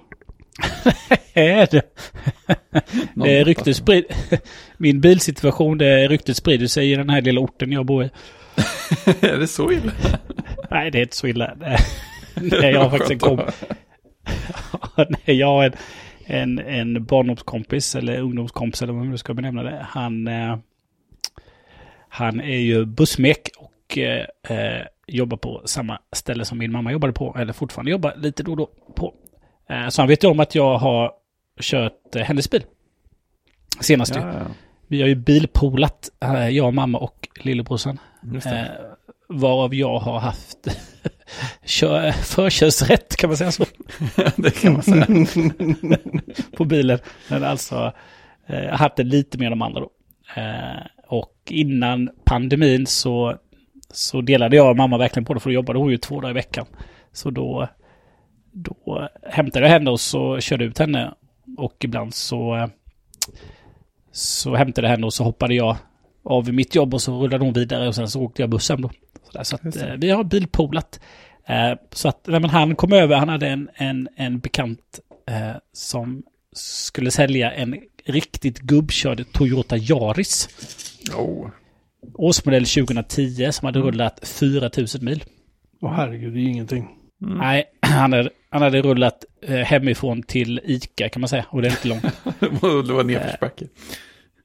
Är det? Är ryktet sprid... Min bilsituation, det är ryktet sprider sig i den här lilla orten jag bor i. är det så illa? Nej, det är inte så illa. Det- Nej, jag har faktiskt en Skönt komp... att Nej, jag har en, en, en barndomskompis, eller ungdomskompis, eller vad man ska benämna det. Han, eh, han är ju bussmek och eh, eh, jobbar på samma ställe som min mamma jobbade på, eller fortfarande jobbar lite då och då på. Eh, så han vet ju om att jag har kört eh, hennes bil. Senast ju. Ja, ja. Vi har ju bilpoolat, eh, jag, mamma och lillebrorsan. Varav jag har haft kör, förkörsrätt, kan man säga så, det kan man säga. på bilen. Men alltså, eh, jag har haft det lite mer än de andra då. Eh, och innan pandemin så, så delade jag och mamma verkligen på det, för då jobbade hon ju två dagar i veckan. Så då, då hämtade jag henne och så körde ut henne. Och ibland så, så hämtade jag henne och så hoppade jag av mitt jobb och så rullade hon vidare och sen så åkte jag bussen då. Så, där, så att, eh, vi har bilpoolat. Eh, så att men han kom över, han hade en, en, en bekant eh, som skulle sälja en riktigt gubbkörd Toyota Yaris. Oh. Årsmodell 2010 som hade rullat 4000 mil. Åh herregud, det är ingenting. Mm. Nej, han hade, han hade rullat eh, hemifrån till Ica kan man säga. Och det är inte långt. det var nedförsbacke.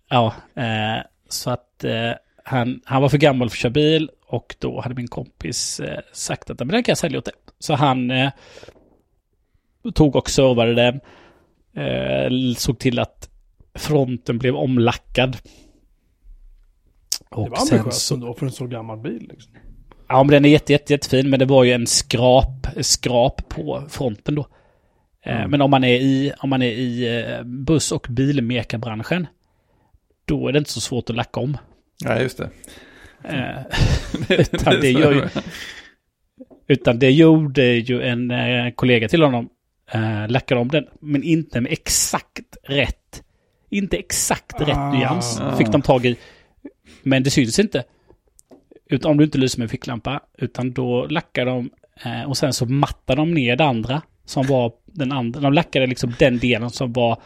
Ja, eh, så att eh, han, han var för gammal för att köra bil och då hade min kompis eh, sagt att "Men den kan jag sälja åt dig. Så han eh, tog och servade den. Eh, såg till att fronten blev omlackad. Det Och var sen ambitiöst så, ändå för en så gammal bil. Liksom. ja men den är jätte, jätte, jättefin men det var ju en skrap, skrap på fronten då. Eh, Mm. Men om man är i, om man är i eh, buss och bilmekarbranschen då är det inte så svårt att lacka om. Nej, just det. Eh, utan, det gör ju, utan det gjorde ju en eh, kollega till honom. Eh, lackade om den, men inte med exakt rätt. Inte exakt rätt Ah. nyans fick de tag i. Men det syns inte. Utan om du inte lyser med ficklampa. Utan då lackar de eh, och sen så mattar de ner det andra. Som var den andra. De lackade liksom den delen som var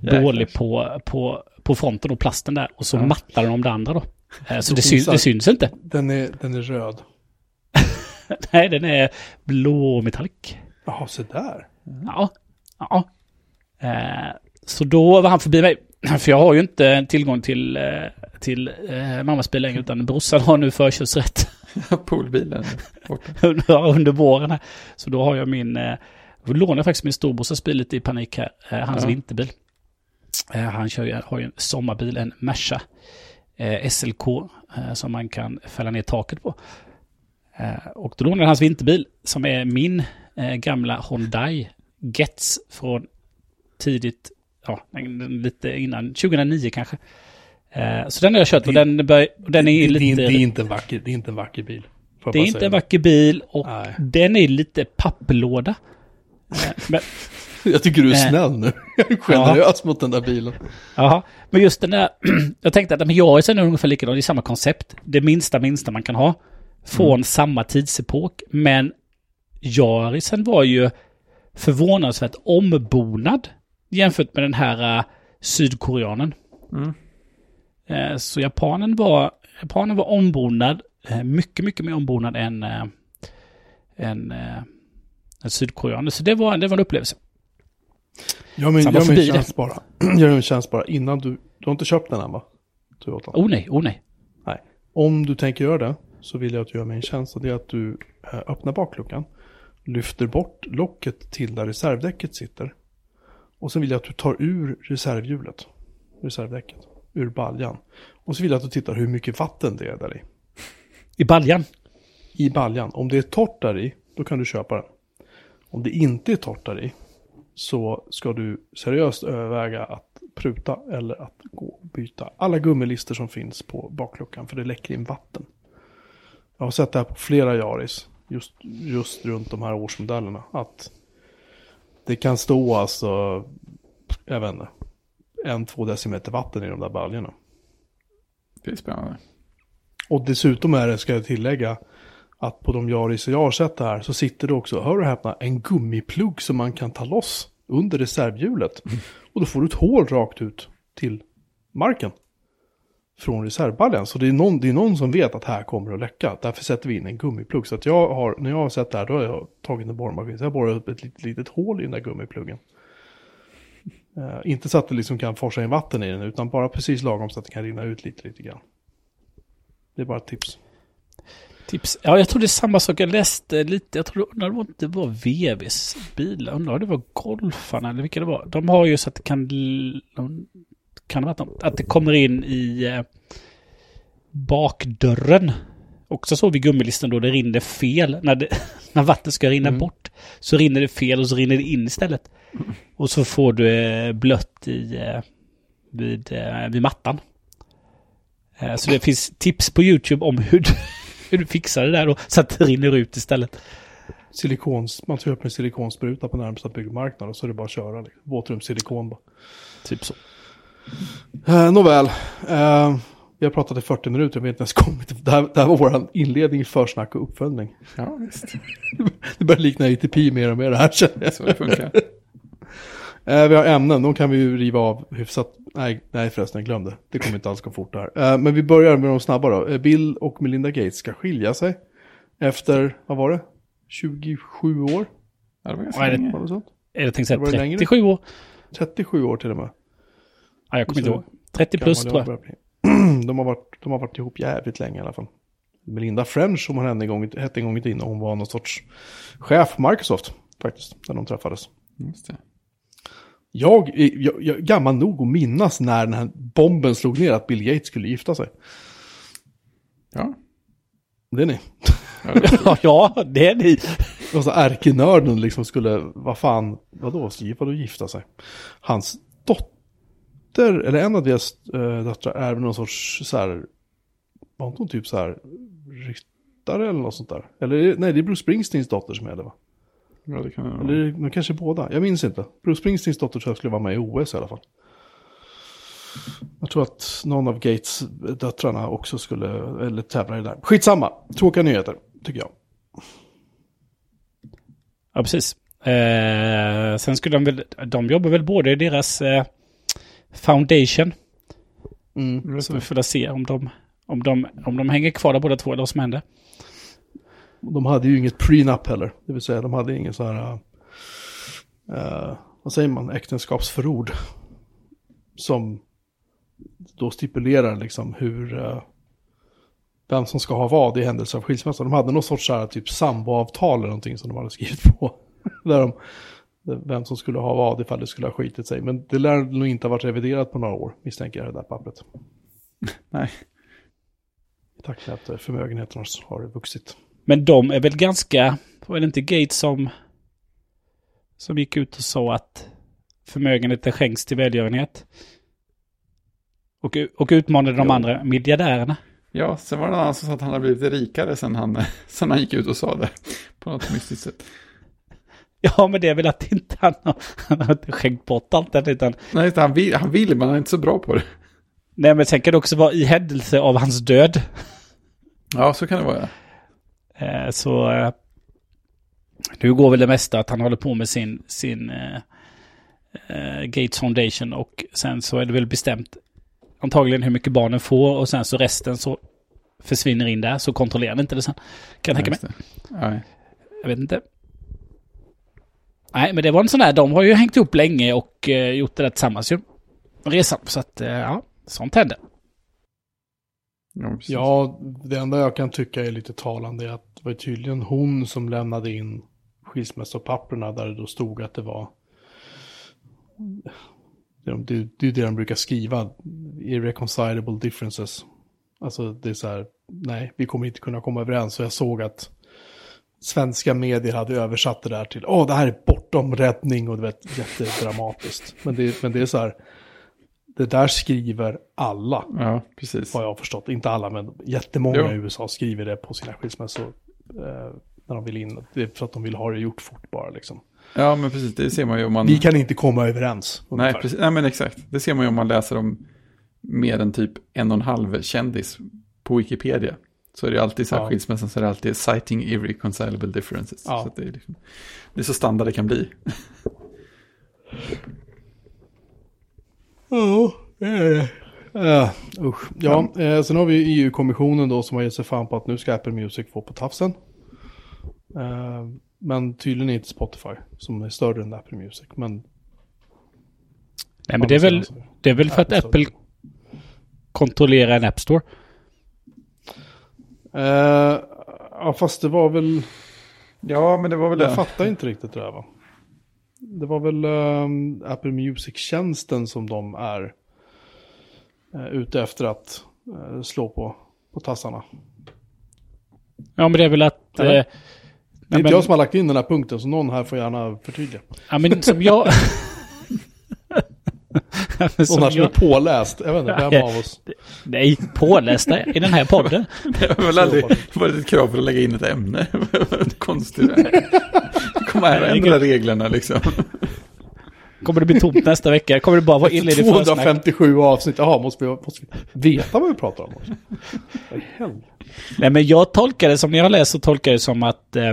Jäklar. dålig på, på, på fronten och plasten där. Och så Ja. mattade de det andra då. Så Då det, syns, det- syns inte. Den är, den är röd. Nej, den är blå metallic. Jaha, så där. Ja. ja. Eh, så då var han förbi mig. För jag har ju inte tillgång till, eh, till eh, mammas bil längre, utan brorsan har nu förkörsrätt Poolbilen under, under våren här. Så då har jag min, eh, lånade faktiskt min storbrorsas bil lite i panik här, eh, hans Ja. vinterbil. Eh, han kör ju, har ju en sommarbil, en Merca SLK, eh, som man kan fälla ner taket på. Eh, och då lånade jag hans vinterbil, som är min eh, gamla Hyundai Getz från tidigt, ja, lite innan, 2009 kanske. Eh, så den har jag kört och den, bör, och den är det, lite... det, är- inte en vacker, det är inte en vacker bil. Det är inte en vacker bil och Nej. den är lite papplåda. Eh, Men, Jag tycker du är Eh. snäll nu. Jag är generös mot den där bilen. jaha. men just den där, jag tänkte att men jag är ungefär likadan, det är samma koncept. Det minsta minsta man kan ha. Från samma tidsepok. Men Jarisen var ju förvånansvärt ombonad jämfört med den här uh, sydkoreanen. Mm. Eh, så japanen var, japanen var ombonad, eh, mycket, mycket mer ombonad än, än, än sydkoreanen. Så det var, det var en upplevelse. Gör mig, gör mig en tjänst bara. Gör mig en tjänst bara innan du... Du har inte köpt den än va? Toyota. Oh nej, oh nej. Nej. Om du tänker göra det så vill jag att du gör mig en tjänst och det är att du eh, öppnar bakluckan. Lyfter bort locket till där reservdäcket sitter. Och sen vill jag att du tar ur reservhjulet. Reservdäcket. Ur baljan. Och så vill jag att du tittar hur mycket vatten det är där i. I baljan. I baljan. Om det är torrt där i, då kan du köpa den. Om det inte är torrt där i, så ska du seriöst överväga att pruta eller att gå och byta alla gummilister som finns på bakluckan, för det läcker in vatten. Jag har sett det här på flera Yaris, just, just runt de här årsmodellerna, att det kan stå alltså, jag vet inte, en, två decimeter vatten i de där baljorna. Det är spännande. Och dessutom är det, ska jag tillägga, att på de Yaris jag har sett det här så sitter det också, hör och häpna, en gummiplugg som man kan ta loss under reservhjulet. Och då får du ett hål rakt ut till marken. Från reservbaljan. Så det är, någon, det är någon som vet att här kommer att läcka. Därför sätter vi in en gummiplugg. Så att jag har, när jag har sett det här, då har jag tagit en borrmaskin. Så jag har borrat upp ett litet, litet hål i den där gummipluggen. Eh, inte så att det liksom kan forsa in vatten i den, utan bara precis lagom så att det kan rinna ut lite, lite grann. Det är bara ett tips. Tips. Ja, jag tror det är samma sak. Jag läste lite, jag tror undrar om det var VVs bilar. Undrar om det var Golfarna eller vilka det var. De har ju så att det kan... Kan det vara att, de, att det kommer in i eh, bakdörren. Också så vid gummilisten då det rinner fel. När, det, när vattnet ska rinna Mm. bort så rinner det fel och så rinner det in istället. Och så får du eh, blött i, eh, vid, vid mattan. Så det finns tips på YouTube om hur du, hur du fixar det där då, så att det rinner ut istället. Silikons, man köper en silikonspruta på närmsta byggmarknad och så är det bara att köra. Liksom. Våtrumssilikon bara. Typ så. Eh, nåväl, eh, vi har pratat i 40 minuter, vi har inte ens kommit det här, det här var vår inledning, försnack och uppföljning. Ja, visst. Det börjar likna ATP mer och mer det här. Så det funkar. Eh, vi har ämnen, de kan vi ju riva av hyfsat. Nej, nej förresten, jag glömde. Det kommer inte alls gå fort det här. Eh, men vi börjar med de snabba då. Eh, Bill och Melinda Gates ska skilja sig. Efter, vad var det? 27 år? Ja, det var ganska det? länge. Var det sånt? Är det tänkt säga det längre? 37 år? 37 år till och med. Ja, jag kommer inte ihåg. 30 plus tror jag. de, har varit, de har varit ihop jävligt länge i alla fall. Melinda French, som hon hette en gång, hette en gång i tiden, hon var någon sorts chef på Microsoft faktiskt, när de träffades. Just det. Jag är jag, jag är gammal nog att minnas när den här bomben slog ner att Bill Gates skulle gifta sig. Ja. Det är ni. Ja, det var- ja, det är ni. Och så ärkenörden liksom skulle, vad fan, vadå, vadå gifta sig? Hans dotter, eller en av deras äh, döttrar är väl någon sorts så här, var inte hon typ så här ryttare eller något sånt där? Eller nej, det är Bruce Springsteens dotter som är det va? Ja, det kan Eller men kanske båda, jag minns inte. Bruce Springsteens dotter tror jag skulle vara med i OS i alla fall. Jag tror att någon av Gates döttrarna också skulle, eller tävla i det där. Skitsamma, tråkiga nyheter, tycker jag. Ja, precis. Eh, sen skulle de väl, de jobbar väl både i deras eh, Foundation. Mm. Så vi får se om de, om, de, om de hänger kvar där båda två eller vad som händer. De hade ju inget prenup heller, det vill säga de hade ingen så här, uh, vad säger man, äktenskapsförord. Som då stipulerar liksom hur, uh, vem som ska ha vad i händelse av skilsmässa. De hade någon sorts så här, typ samboavtal eller någonting som de hade skrivit på. Där de, vem som skulle ha vad ifall det skulle ha skitit sig. Men det lär nog inte ha varit reviderat på några år, misstänker jag, det där pappret. Nej. Tack med att förmögenheterna har vuxit. Men de är väl ganska, var det inte Gates som, som gick ut och sa att förmögenheten skänks till välgörenhet? Och, och utmanade de Jo. andra miljardärerna. Ja, sen var det någon annan som sa att han hade blivit rikare sen han, sen han gick ut och sa det. På något mystiskt sätt. Ja, men det är väl att inte han har, han har inte skänkt bort allt det, utan... Nej, han vill, han vill, men han är inte så bra på det. Nej, men sen kan det också vara i händelse av hans död. Ja, så kan det vara. Eh, så... Eh, nu går väl det mesta att han håller på med sin, sin eh, Gates Foundation och sen så är det väl bestämt antagligen hur mycket barnen får och sen så resten så försvinner in där så kontrollerar han inte det sen. Kan jag tänka mig. Ja, Jag vet inte. Nej, men det var en sån där, de har ju hängt ihop länge och eh, gjort det där tillsammans ju. Resan, så att eh, ja, sånt händer ja. Ja, det enda jag kan tycka är lite talande är att det var tydligen hon som lämnade in skilsmässopapperna där det då stod att det var det är, det, det de brukar skriva, irreconcilable differences. Alltså det är så här, nej, vi kommer inte kunna komma överens. Så jag såg att svenska medier hade översatt det där till, åh, det här är bortom räddning och du vet, jättedramatiskt. Men det, men det är så här, det där skriver alla Ja, precis. vad jag har förstått. Inte alla, men jättemånga Jo. i USA skriver det på sina skilsmässor. Eh, när de vill in. Det är för att de vill ha det gjort fort bara liksom. Ja, men precis. Det ser man ju om man... Vi kan inte komma överens. Nej, precis. Nej, men exakt. Det ser man ju om man läser om mer än typ en och en halv kändis på Wikipedia. Så är det alltid så här Ja. skilsmässan så är det alltid citing irreconcilable differences. Ja. Så det, är liksom, det är så standard det kan bli. Ja, det är det. Uh, usch. Ja, eh, sen har vi EU-kommissionen då som har gett sig fan på att nu ska Apple Music få på tafsen. Eh, men tydligen inte Spotify som är större än Apple Music. Men, Nej, men det är väl, det är väl för att Apple kontrollerar en App Store. Eh, ja, fast det var väl... Ja, men det var väl Jag det. fattar inte riktigt det där va. Det var väl ehm, Apple Music-tjänsten som de är eh, ute efter att eh, slå på, på tassarna. Ja, men det är väl att... Eh, Det är nej, inte men, jag som har lagt in den här punkten, så någon här får gärna förtydliga. ja, men som jag... Ja, men som Någon här som är påläst, jag vet inte, vem av oss. nej, pålästa i den här podden. Det var väl aldrig varit ett krav för att lägga in ett ämne. Konstigt. Komma här och ändra reglerna liksom. Kommer det bli tomt nästa vecka? Kommer det bara vara inled i försnack? 257 avsnitt, jaha, måste vi, måste vi veta vad vi pratar om också? Nej, men jag tolkar det som har läst så tolkar jag det som att, eh,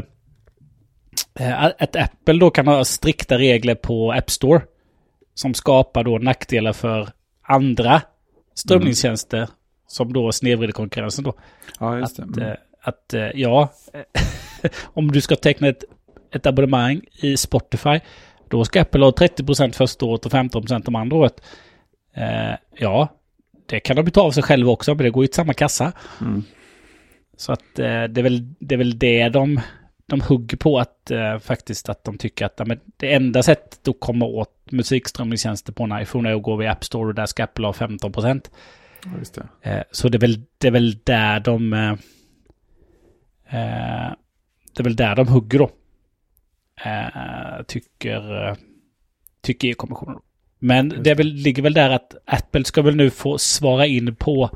eh, att Apple då kan ha strikta regler på App Store. Som skapar då nackdelar för andra strömningstjänster. Som då snedvrider konkurrensen då. Ja, just det. Att, Mm. eh, att eh, ja, om du ska teckna ett, ett abonnemang i Spotify, då ska Apple ha 30% första året och 15% om andra året. Eh, ja, det kan de ta av sig själva också, men det går ju till samma kassa. Mm. Så att eh, det, är väl, det är väl det de, de hugger på att eh, faktiskt att de tycker att men det enda sättet att komma åt musikströmningstjänster på en iPhone är att gå via App Store och där ska Apple ha 15%. Ja. Eh, så det är, väl, det är väl där de... Eh, eh, det är väl där de hugger då. Eh, tycker, eh, tycker EU-kommissionen. Men det är väl, ligger väl där att Apple ska väl nu få svara in på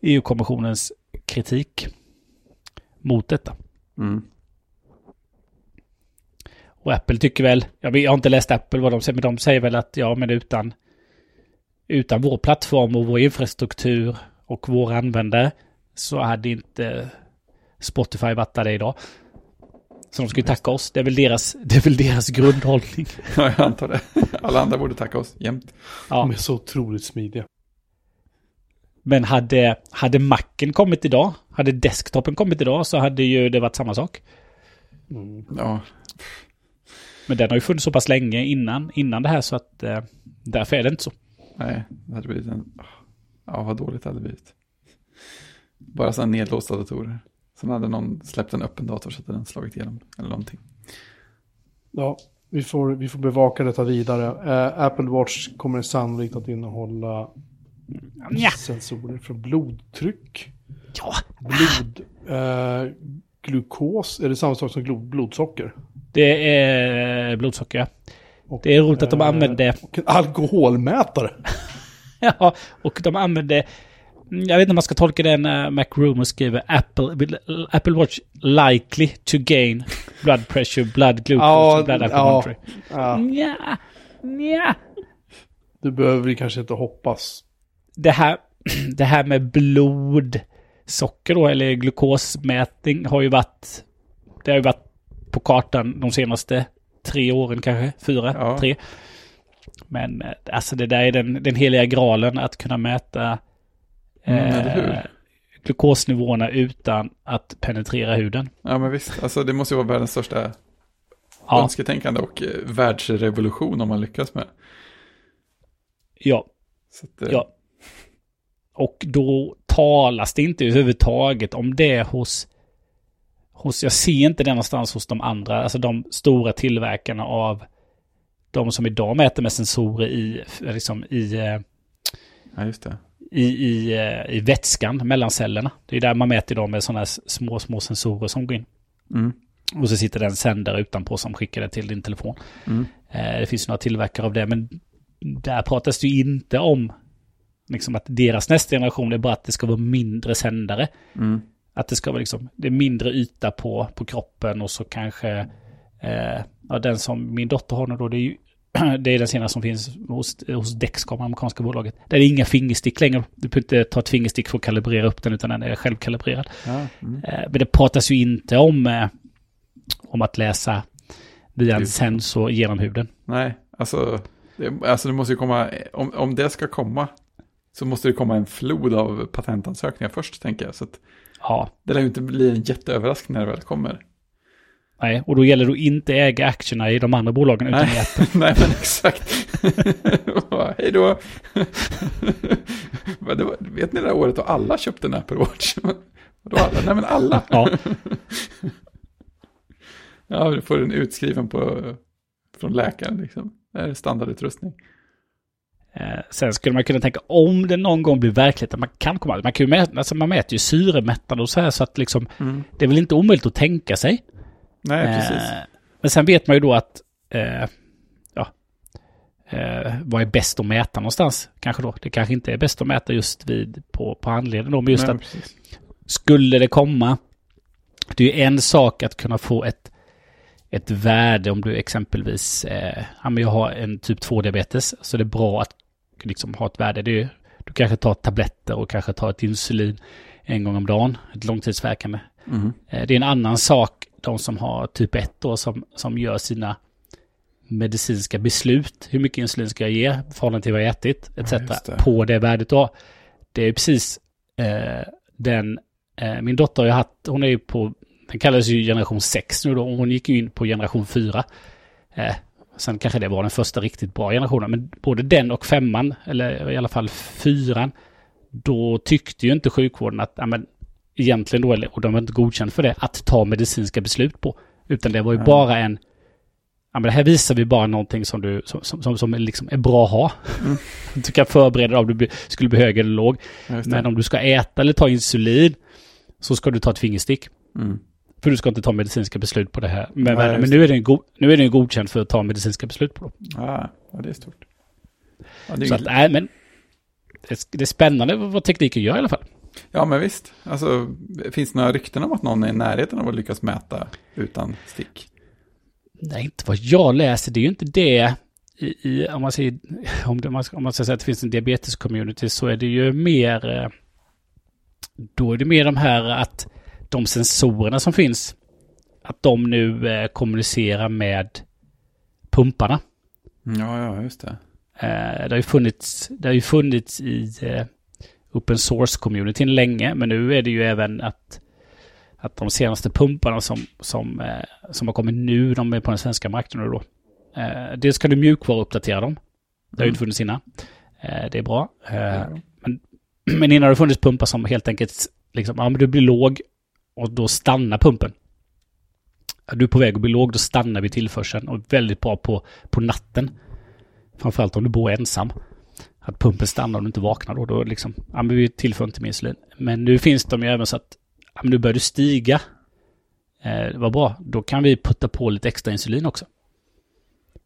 EU-kommissionens kritik mot detta. Mm. Och Apple tycker väl, jag har inte läst Apple vad de säger, men de säger väl att ja, men utan, utan vår plattform och vår infrastruktur och våra användare så hade inte Spotify varit där det idag. Så de ska ju tacka oss. Det är väl deras, det är väl deras grundhållning. Ja, jag antar det. Alla andra borde tacka oss jämt. Ja. De är så otroligt smidiga. Men hade, hade Macen kommit idag, hade desktopen kommit idag så hade ju det varit samma sak. Mm. Ja, Men den har ju funnits så pass länge innan, innan det här så att eh, därför är det inte så. nej, det hade blivit en... Ja, vad dåligt det hade blivit. Bara sådana nedlåsta datorer. Sen hade någon släppt en öppen dator så hade den slagit igenom. Eller någonting. Ja, vi får, vi får bevaka detta vidare. Eh, Apple Watch kommer sannolikt att innehålla Ja. sensorer för blodtryck, Ja, blod, eh, glukos, är det samma sak som glo- blodsocker? det är blodsocker. ja. Och, Det är roligt att de eh, använder... Och en alkoholmätare. Ja, och de använder... Jag vet inte om man ska tolka det när Mac Rumor skriver Apple, Apple Watch likely to gain blood pressure, blood glucose, Ja, blood ja. alcohol. Ja, Nja, nja. du behöver vi kanske inte hoppas. Det här, det här med blodsocker då, eller glukosmätning har ju varit... Det har ju varit på kartan de senaste tre åren kanske, fyra, Ja. tre. Men eh, alltså det där är den, den heliga graalen att kunna mäta Mm, eh, glukosnivåerna utan att penetrera huden. Ja, men visst. Alltså det måste ju vara världens största Ja, önsketänkande och eh, världsrevolution om man lyckas med. ja, att, eh, ja. Och då talas det inte överhuvudtaget om det hos, hos... Jag ser inte det någonstans hos de andra, alltså de stora tillverkarna av de som idag mäter med sensorer i, liksom i, eh, ja, just det. I, i, eh, i vätskan mellan cellerna. Det är där man mäter idag med sådana små, små sensorer som går in. Mm. Och så sitter det en sändare utanpå som skickar det till din telefon. Mm. Eh, Det finns några tillverkare av det, men där pratas det ju inte om liksom att deras nästa generation är bara att det ska vara mindre sändare. Mm. Att det ska vara liksom, det är mindre yta på, på kroppen och så kanske, eh, ja den som min dotter har nu då, det är ju det är den senaste som finns hos, hos Dexcom, amerikanska bolaget. Där är det inga fingerstick längre. Du behöver inte ta ett fingerstick för att kalibrera upp den, utan den är självkalibrerad. Ja, mm. Eh, Men det pratas ju inte om, eh, om att läsa via en sensor genom huden. Nej, alltså det, alltså det måste ju komma, om, om det ska komma så måste det komma en flod av patentansökningar först, tänker jag. Så att Ja, det lär ju inte bli en jätteöverraskning när det väl kommer. Nej. Och då gäller det att inte äga aktierna i de andra bolagen utan Nej. i Apple. Nej, men exakt. Hej då. Var, vet ni det där året då alla köpte en Apple Watch? Vadå alla? Nej, men alla. Ja, Ja, du får den utskriven på, från läkaren liksom. Det är standardutrustning. Eh, sen skulle man kunna tänka om det någon gång blir verklighet att man kan komma... Man, kan ju mäta, alltså man mäter ju syremättnad och så här så att liksom... Det är väl inte omöjligt att tänka sig. Nej, precis. Eh, men sen vet man ju då att... Eh, ja, eh, vad är bäst att mäta någonstans? Kanske då. Det kanske inte är bäst att mäta just vid på, på handleden då, men just Nej, att precis. skulle det komma... Det är ju en sak att kunna få ett, ett värde om du exempelvis... Eh, ja, men jag har en typ 2-diabetes, så det är bra att liksom ha ett värde. Det är, du kanske tar tabletter och kanske tar ett insulin en gång om dagen, ett långtidsverkande. Mhm. Eh, Det är en annan sak, de som har typ 1 då, som, som gör sina medicinska beslut. Hur mycket insulin ska jag ge i förhållande till vad jag ätit, etc. just det. på det värdet då. Det är precis eh, den, eh, min dotter har ju haft, hon är ju på, den kallas ju generation 6 nu då, hon gick ju in på generation 4. Eh, sen kanske det var den första riktigt bra generationen, men både den och femman, eller i alla fall fyran, då tyckte ju inte sjukvården att, ja men egentligen då, eller- och de var inte godkänd för det, att ta medicinska beslut på. Utan det var ju Ja. bara en, ja men det här visar vi bara någonting som du, som, som, som, som liksom är bra att ha. Mm. Du kan förbereda dig om du skulle bli hög eller låg. Ja, det. Men om du ska äta eller ta insulin så ska du ta ett fingerstick. Mm. För du ska inte ta medicinska beslut på det här. Men, Nej, men, nu, är den go- nu är den godkänd för att ta medicinska beslut på. Ah, ja, det är stort. Ja, det är Så att, nej, men det, det är spännande vad tekniken gör i alla fall. Ja, men visst. Alltså, finns det några rykten om att någon är i närheten av att lyckas mäta utan stick? Nej, inte vad jag läser. Det är ju inte det. I, i, om, man säger, om, det, om, man, ska- säga att det finns en diabetes-community så är det ju mer... eh, Då är det mer de här att de sensorerna som finns, att de nu eh, kommunicerar med pumparna. Ja, ja, just det. Eh, det har ju funnits, det har ju funnits i eh, open source-communityn länge, men nu är det ju även att, att de senaste pumparna som, som, eh, som har kommit nu, de är på den svenska marknaden då. Eh, dels kan du mjukvaruuppdatera dem. Det har ju inte funnits innan. Eh, det är bra. Eh, Ja. men innan har det funnits pumpar som helt enkelt, liksom, ja men du blir låg och då stannar pumpen. Du är på väg att bli låg, då stannar vi tillförseln och är väldigt bra på, på natten. Framförallt om du bor ensam. Att pumpen stannar om du inte vaknar då. Då liksom, ja men vi tillför inte mer insulin. Men nu finns de ju även så att, ja men nu börjar du stiga. Eh, vad bra, då kan vi putta på lite extra insulin också.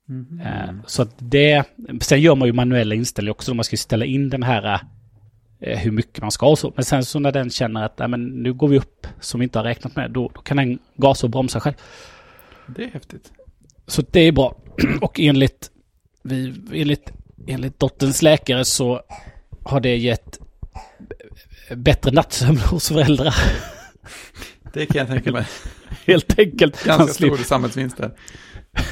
Mhm. Eh, Så att det, sen gör man ju manuella inställningar också. Då man ska ställa in den här eh, hur mycket man ska och så. Men sen så när den känner att ja, men nu går vi upp som vi inte har räknat med, då, då kan den gasa och bromsa själv. Det är häftigt. Så det är bra. Och enligt, vi, enligt, enligt dotterns läkare så har det gett bättre nattsömn hos föräldrar. Det kan jag tänka mig. Helt enkelt. Man Ganska slipper, stor samhällsvinst där.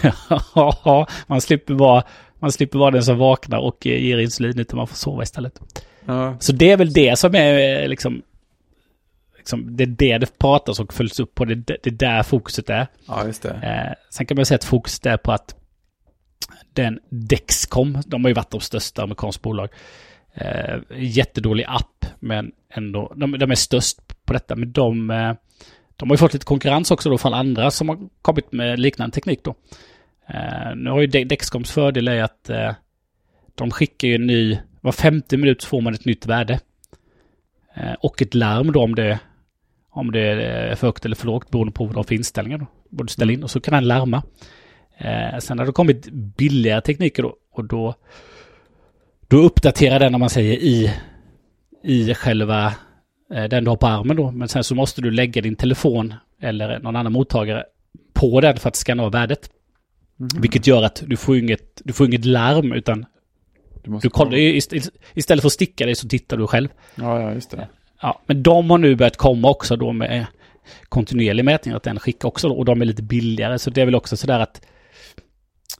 ja, man slipper vara man slipper vara den som vaknar och ger insulin utan man får sova istället. Ja, Så det är väl det som är eh, liksom, liksom det är det det pratas och följs upp på. Det, det är där fokuset är. ja just det. Eh, sen kan man säga att fokuset är på att den Dexcom, de har ju varit de största amerikanska bolag. Eh, jättedålig app, men ändå, de, de är störst på detta. Men de, eh, de har ju fått lite konkurrens också då från andra som har kommit med liknande teknik då. Eh, nu har ju Dexcoms fördel är att eh, de skickar ju en ny, var 50 minut får man ett nytt värde. Eh, och ett larm då om det, om det är för högt eller för lågt beroende på vad de har för inställningar då. ställa in och så kan den larma. Eh, sen har det kommit billigare tekniker då och då, då uppdaterar den om man säger i, i själva eh, den du har på armen då. Men sen så måste du lägga din telefon eller någon annan mottagare på den för att scanna av värdet. Mhm. Vilket gör att du får inget, du får inget larm utan Du, måste du kollar, ist- istället för att sticka dig så tittar du själv. Ja, ja, just det. Ja, men de har nu börjat komma också då med kontinuerlig mätning, att den skickar också då, och de är lite billigare. Så det är väl också sådär att,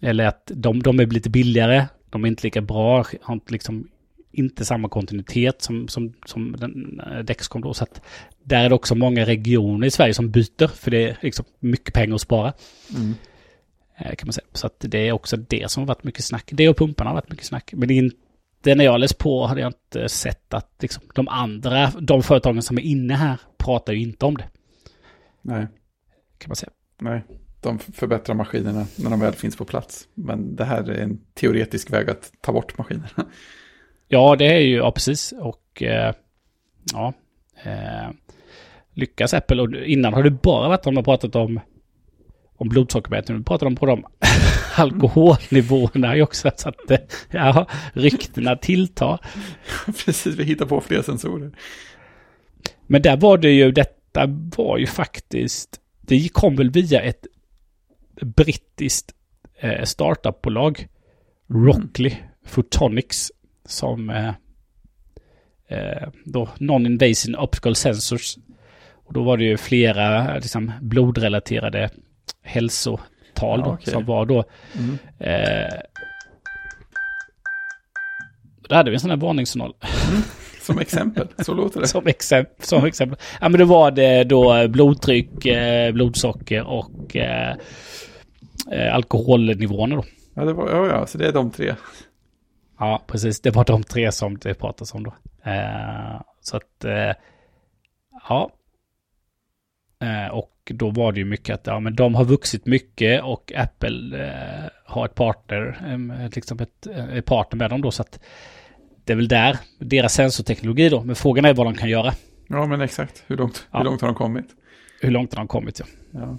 eller att de, de är lite billigare, de är inte lika bra, har inte liksom inte samma kontinuitet som, som, som den, eh, Dexcom då. Så att där är det också många regioner i Sverige som byter, för det är liksom mycket pengar att spara. Mm. eh, Kan man säga. Så att det är också det som har varit mycket snack. Det och pumparna har varit mycket snack. Men inte när jag läst på hade jag inte sett att liksom, de andra, de företagen som är inne här pratar ju inte om det. Nej, Kan man säga. nej. De förbättrar maskinerna när de väl finns på plats. Men det här är en teoretisk väg att ta bort maskinerna. Ja, det är ju, ja precis. Och eh, ja, eh, lyckas Apple. Och innan har det bara varit de har pratat om, om blodsockermätning. Nu pratar de på de alkoholnivåerna ju också. Så att eh, ja, ryktena tilltar. Precis, vi hittar på fler sensorer. Men där var det ju, detta var ju faktiskt, det kom väl via ett brittiskt eh, startupbolag, Rockley Photonics, som eh, eh, då Non-Invasive Optical Sensors. Och då var det ju flera liksom, blodrelaterade hälsotal Ja, då, okej. som var då Mm. eh, då hade vi en sån här varningssignal. Som exempel, så låter det. Som exempel. Som exempel. Ja, men då var det då blodtryck, eh, blodsocker och eh, eh, alkoholnivåerna då. Ja, det var, ja, ja, så det är de tre. Ja, precis. Det var de tre som det pratas om då. Eh, så att, eh, ja. Eh, och då var det ju mycket att ja, men de har vuxit mycket och Apple har ett partner, liksom ett, ett partner med dem då. Så att det är väl där, deras sensorteknologi då. Men frågan är vad de kan göra. Ja, men exakt. Hur långt, Ja. hur långt har de kommit? Hur långt har de kommit? Ja. Ja.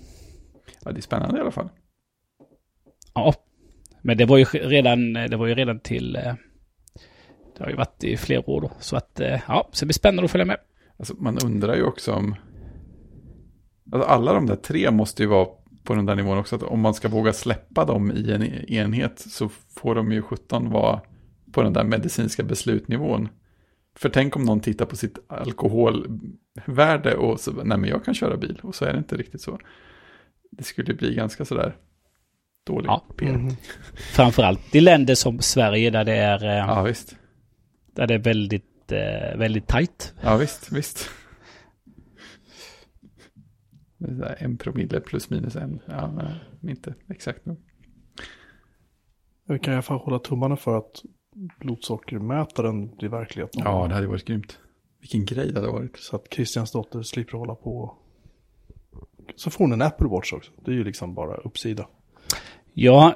ja, det är spännande i alla fall. Ja, men det var ju redan, det var ju redan till, eh, Det har ju varit i flera år då. Så att, eh, ja, så det blir spännande att följa med. Alltså, man undrar ju också om... Alltså, alla de där tre måste ju vara på den där nivån också. Att om man ska våga släppa dem i en enhet så får de ju 17 vara på den där medicinska beslutnivån. För tänk om någon tittar på sitt alkoholvärde och så, nej men jag kan köra bil. Och så är det inte riktigt så. Det skulle bli ganska sådär dålig Ja. PR. Mhm. Framförallt i länder som Sverige där det är, eh, Ja, visst. där det är väldigt, eh, väldigt tajt. Ja, visst, visst. En promille plus minus en. Ja, men inte exakt nog. Vi kan i alla fall hålla tummarna för att blodsockermätaren blir verklighet. någon Ja, det hade varit grymt. Vilken grej det hade varit. Så att Christians dotter slipper hålla på. Så får hon en Apple Watch också. Det är ju liksom bara uppsida. Ja,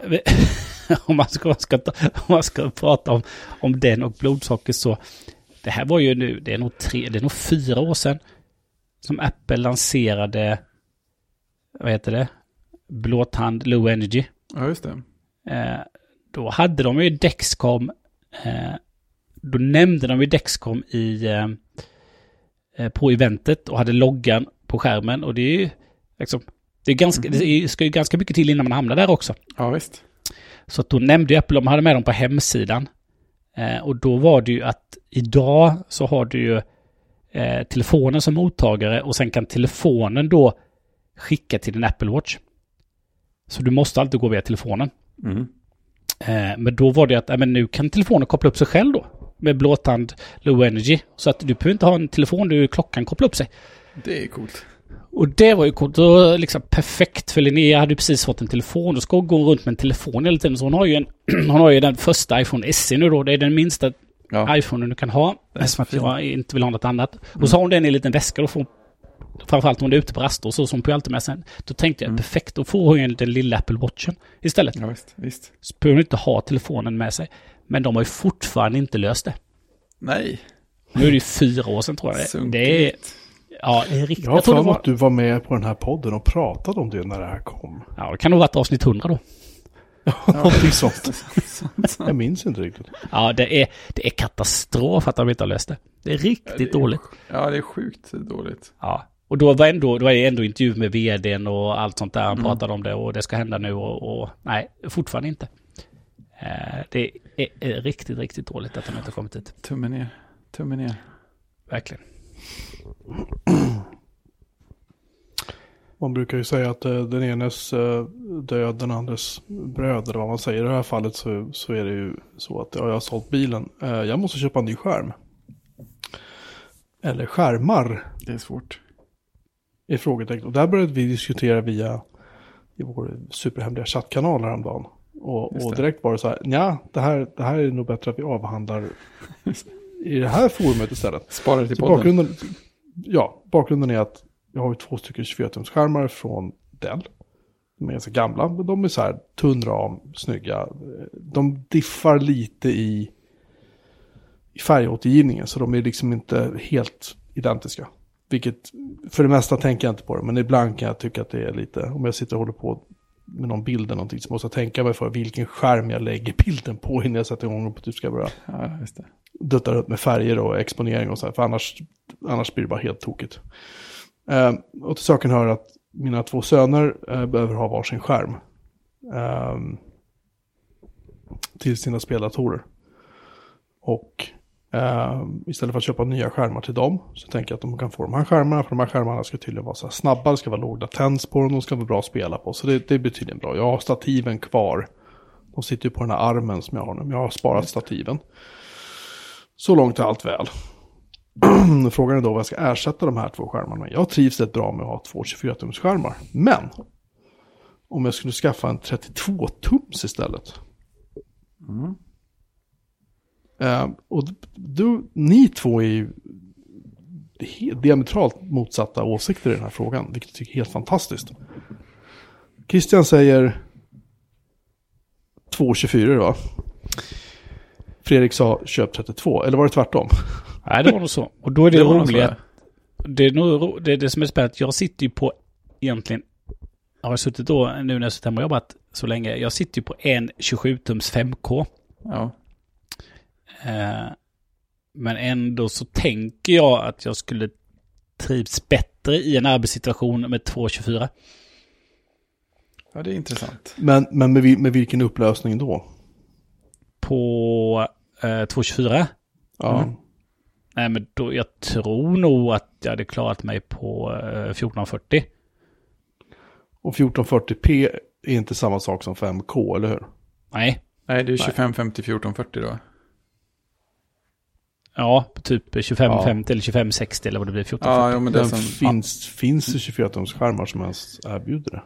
om man ska, ska, om man ska prata om, om den och blodsocker så. Det här var ju nu, det är nog tre, det är nog fyra år sedan. Som Apple lanserade, vad heter det? Blåtand Low Energy. Ja, just det. Eh, då hade de ju Dexcom. Eh, då nämnde de ju Dexcom i, eh, eh, på eventet och hade loggan på skärmen. Och det är ju liksom, det, är ganska, det är- ska ju ganska mycket till innan man hamnar där också. Ja, visst. Så att då nämnde ju Apple, de hade med dem på hemsidan. Och då var det ju att idag så har du ju telefonen som mottagare och sen kan telefonen då skicka till din Apple Watch. Så du måste alltid gå via telefonen. Mm. Eh, men då var det att, äh, men nu kan telefonen koppla upp sig själv då. Med blåtand low energy. Så att du behöver inte ha en telefon, du klockan koppla upp sig. Det är coolt. Och det var ju coolt. Då liksom perfekt för Linnea hade ju precis fått en telefon och ska gå runt med en telefon hela tiden. Så hon har ju, en, hon har ju den första iPhone SE nu då. Det är den minsta Ja, iPhone du kan ha. Eftersom att jag inte vill ha något annat. Och så har hon den i en liten väska. Då får hon, framförallt om hon är ute på raster och så, som hon alltid med sig. Då tänkte jag Mm. perfekt, då får hon ju den lilla Apple Watchen istället. ja visst, visst. Så behöver hon inte ha telefonen med sig. Men de har ju fortfarande inte löst det. Nej, Nu är det ju fyra år sedan tror jag. sunkigt. Det är, ja, det är riktigt. Jag har för det mig att du var med på den här podden och pratade om det när det här kom. ja, det kan nog ha varit avsnitt 100 då. Någonting sånt. Jag minns inte riktigt. Ja, det är, det är katastrof att de inte har löst det. Det är riktigt det är- dåligt. Ja, det är sjukt dåligt. Ja. Och då var, ändå, då var det ändå intervju med vdn och allt sånt där. Han Mm. pratade om det och det ska hända nu och, och nej, fortfarande inte. Eh, det är, är riktigt, riktigt dåligt att de inte har kommit dit. Tummen ner. Tummen ner. Verkligen. Man brukar ju säga att eh, den enes eh, död, den andres bröd, eller vad man säger. I det här fallet så, så är det ju så att ja, jag har sålt bilen. Eh, jag måste köpa en ny skärm. Eller skärmar Det är svårt. Är frågetecken. Och där började vi diskutera via i vår superhemliga chattkanal häromdagen. Och, och direkt var det så här, ja, det här, det här är nog bättre att vi avhandlar i det här forumet istället. Spara det till Så podden. bakgrunden, ja, bakgrunden är att jag har ju två stycken 24-tumsskärmar från Dell. De är ganska gamla, men de är så här tunn ram, snygga. De diffar lite i, i färgåtergivningen, så de är liksom inte helt identiska. Vilket, för det mesta tänker jag inte på det, men ibland kan jag tycka att det är lite, om jag sitter och håller på med någon bild eller någonting, så måste jag tänka mig för vilken skärm jag lägger bilden på innan jag sätter igång och typ ska börja Ja, just det. duttar upp med färger och exponering och så här, för annars, annars blir det bara helt tokigt. Eh, och till saken hör att mina två söner eh, behöver ha varsin skärm. Eh, till sina speldatorer. Och eh, istället för att köpa nya skärmar till dem så tänker jag att de kan få de här skärmarna. För de här skärmarna ska tydligen vara så här snabba, det ska vara låg latens på dem, de ska vara bra att spela på. Så det, det blir tydligen bra. Jag har stativen kvar. De sitter ju på den här armen som jag har nu, men jag har sparat stativen. Så långt är allt väl. Frågan är då vad jag ska ersätta de här två skärmarna med. Jag trivs rätt bra med att ha två 24-tums-skärmar. Men om jag skulle skaffa en 32-tums istället. Mm. Eh, och du, ni två är ju diametralt motsatta åsikter i den här frågan, vilket jag tycker är helt fantastiskt. Christian säger 2,24 va? Fredrik sa köp 32, eller var det tvärtom? Nej, det var nog så. Och då är det, Det roliga. Det är nog det, är det som är spännande. Jag sitter ju på egentligen, jag har suttit då, nu när jag suttit hemma och jobbat så länge, jag sitter ju på en 27-tums 5K. Ja. Eh, Men ändå så tänker jag att jag skulle trivs bättre i en arbetssituation med 224. Ja, det är intressant. Men, men med, med vilken upplösning då? På eh, 224? Ja. Mm. Nej, men då, jag tror nog att jag hade klarat mig på eh, 1440. Och 1440p är inte samma sak som 5K, eller hur? Nej, Nej, det är 25, 50, 14, 40 då. Ja, typ 2550 Ja. eller 2560 eller vad det blir. 1440. Ja, ja men det som... finns, finns det 24-tumsskärmar som ens erbjuder det?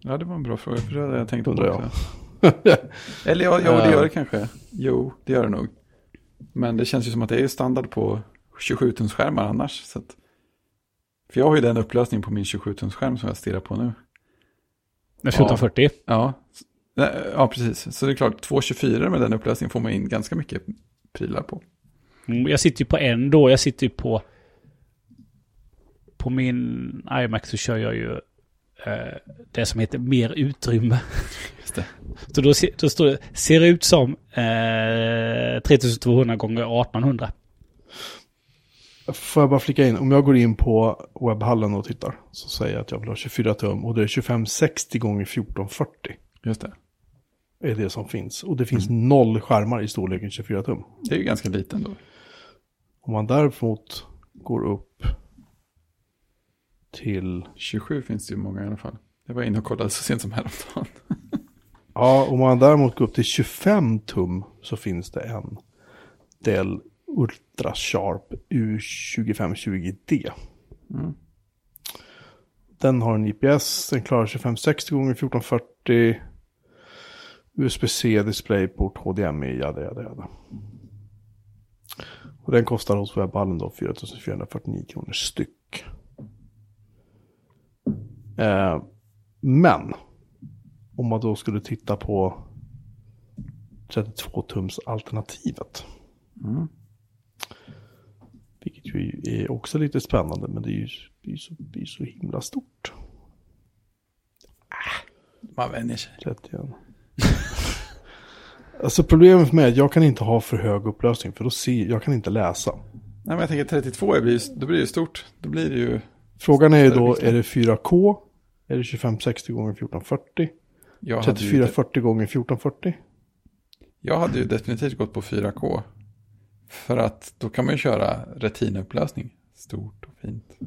Ja, det var en bra fråga. För det hade jag tänkt på jag. Eller ja, jo, det Ja. gör det kanske. Jo, det gör det nog. Men det känns ju som att det är standard på 27-tumsskärmar annars. Så att... För jag har ju den upplösningen på min 27-tumsskärm som jag stirrar på nu. Med 1440. Ja, Nej, ja precis. Så det är klart, 224 med den upplösningen får man in ganska mycket prylar på. Mm, Jag sitter ju på en då. Jag sitter ju på... På min iMac så kör jag ju eh, det som heter mer utrymme. Just det. Så då, då står det, ser ut som eh, 3200 gånger 1800. Får jag bara flika in, om jag går in på webbhallen och tittar så säger jag att jag vill ha 24 tum och det är 2560 gånger 1440 Just det. Är det som finns. Och det finns noll skärmar i storleken 24 tum. Det är ju ganska liten då. Om man däremot går upp till, 27 finns det ju många i alla fall. Jag var inne och kollade så sent som häromdagen. ja om man däremot går upp till 25 tum så finns det en Dell Ultra Sharp U2520D. Mm. Den har en IPS, den klarar 2560 gånger 1440 USB-C, DisplayPort, HDMI, jada jada jada. Och den kostar hos webbhallen då 4449 kronor styck. Eh, men om man då skulle titta på 32-tums alternativet. Mm. Vilket ju är också lite spännande, men det är ju det är ju så, det är så himla stort. Man vänjer sig. 31. alltså problemet för mig är att jag kan inte ha för hög upplösning, för då ser jag kan inte läsa. Nej, men jag tänker 32 blir, då blir det ju stort. Då blir det ju... Frågan är ju då, är det 4K? Är det 2560 gånger 1440? Jag hade, ju, 3440 gånger 1440? jag hade ju definitivt gått på 4K. För att då kan man ju köra retinupplösning. Stort och fint.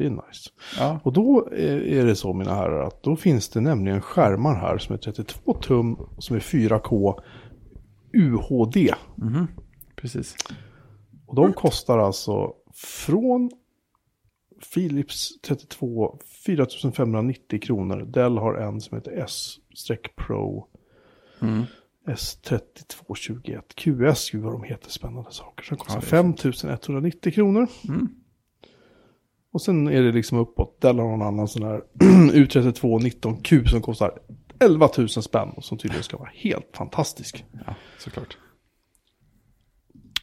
Det är nice. Ja, Och då är är det så mina herrar att då finns det nämligen skärmar här som är 32 tum som är 4K UHD. mhm. precis. Och de kostar alltså från Philips 32 4590 kronor. Dell har en som heter S-Pro Mm. S3221 QS. Gud vad de heter spännande saker. Som kostar Ja, det är 5190 kronor. Mm. Och sen är det liksom uppåt. Dell har någon annan sån här U32 19Q som kostar 11 000 spänn. Och som tydligen ska vara helt fantastisk. Ja, såklart.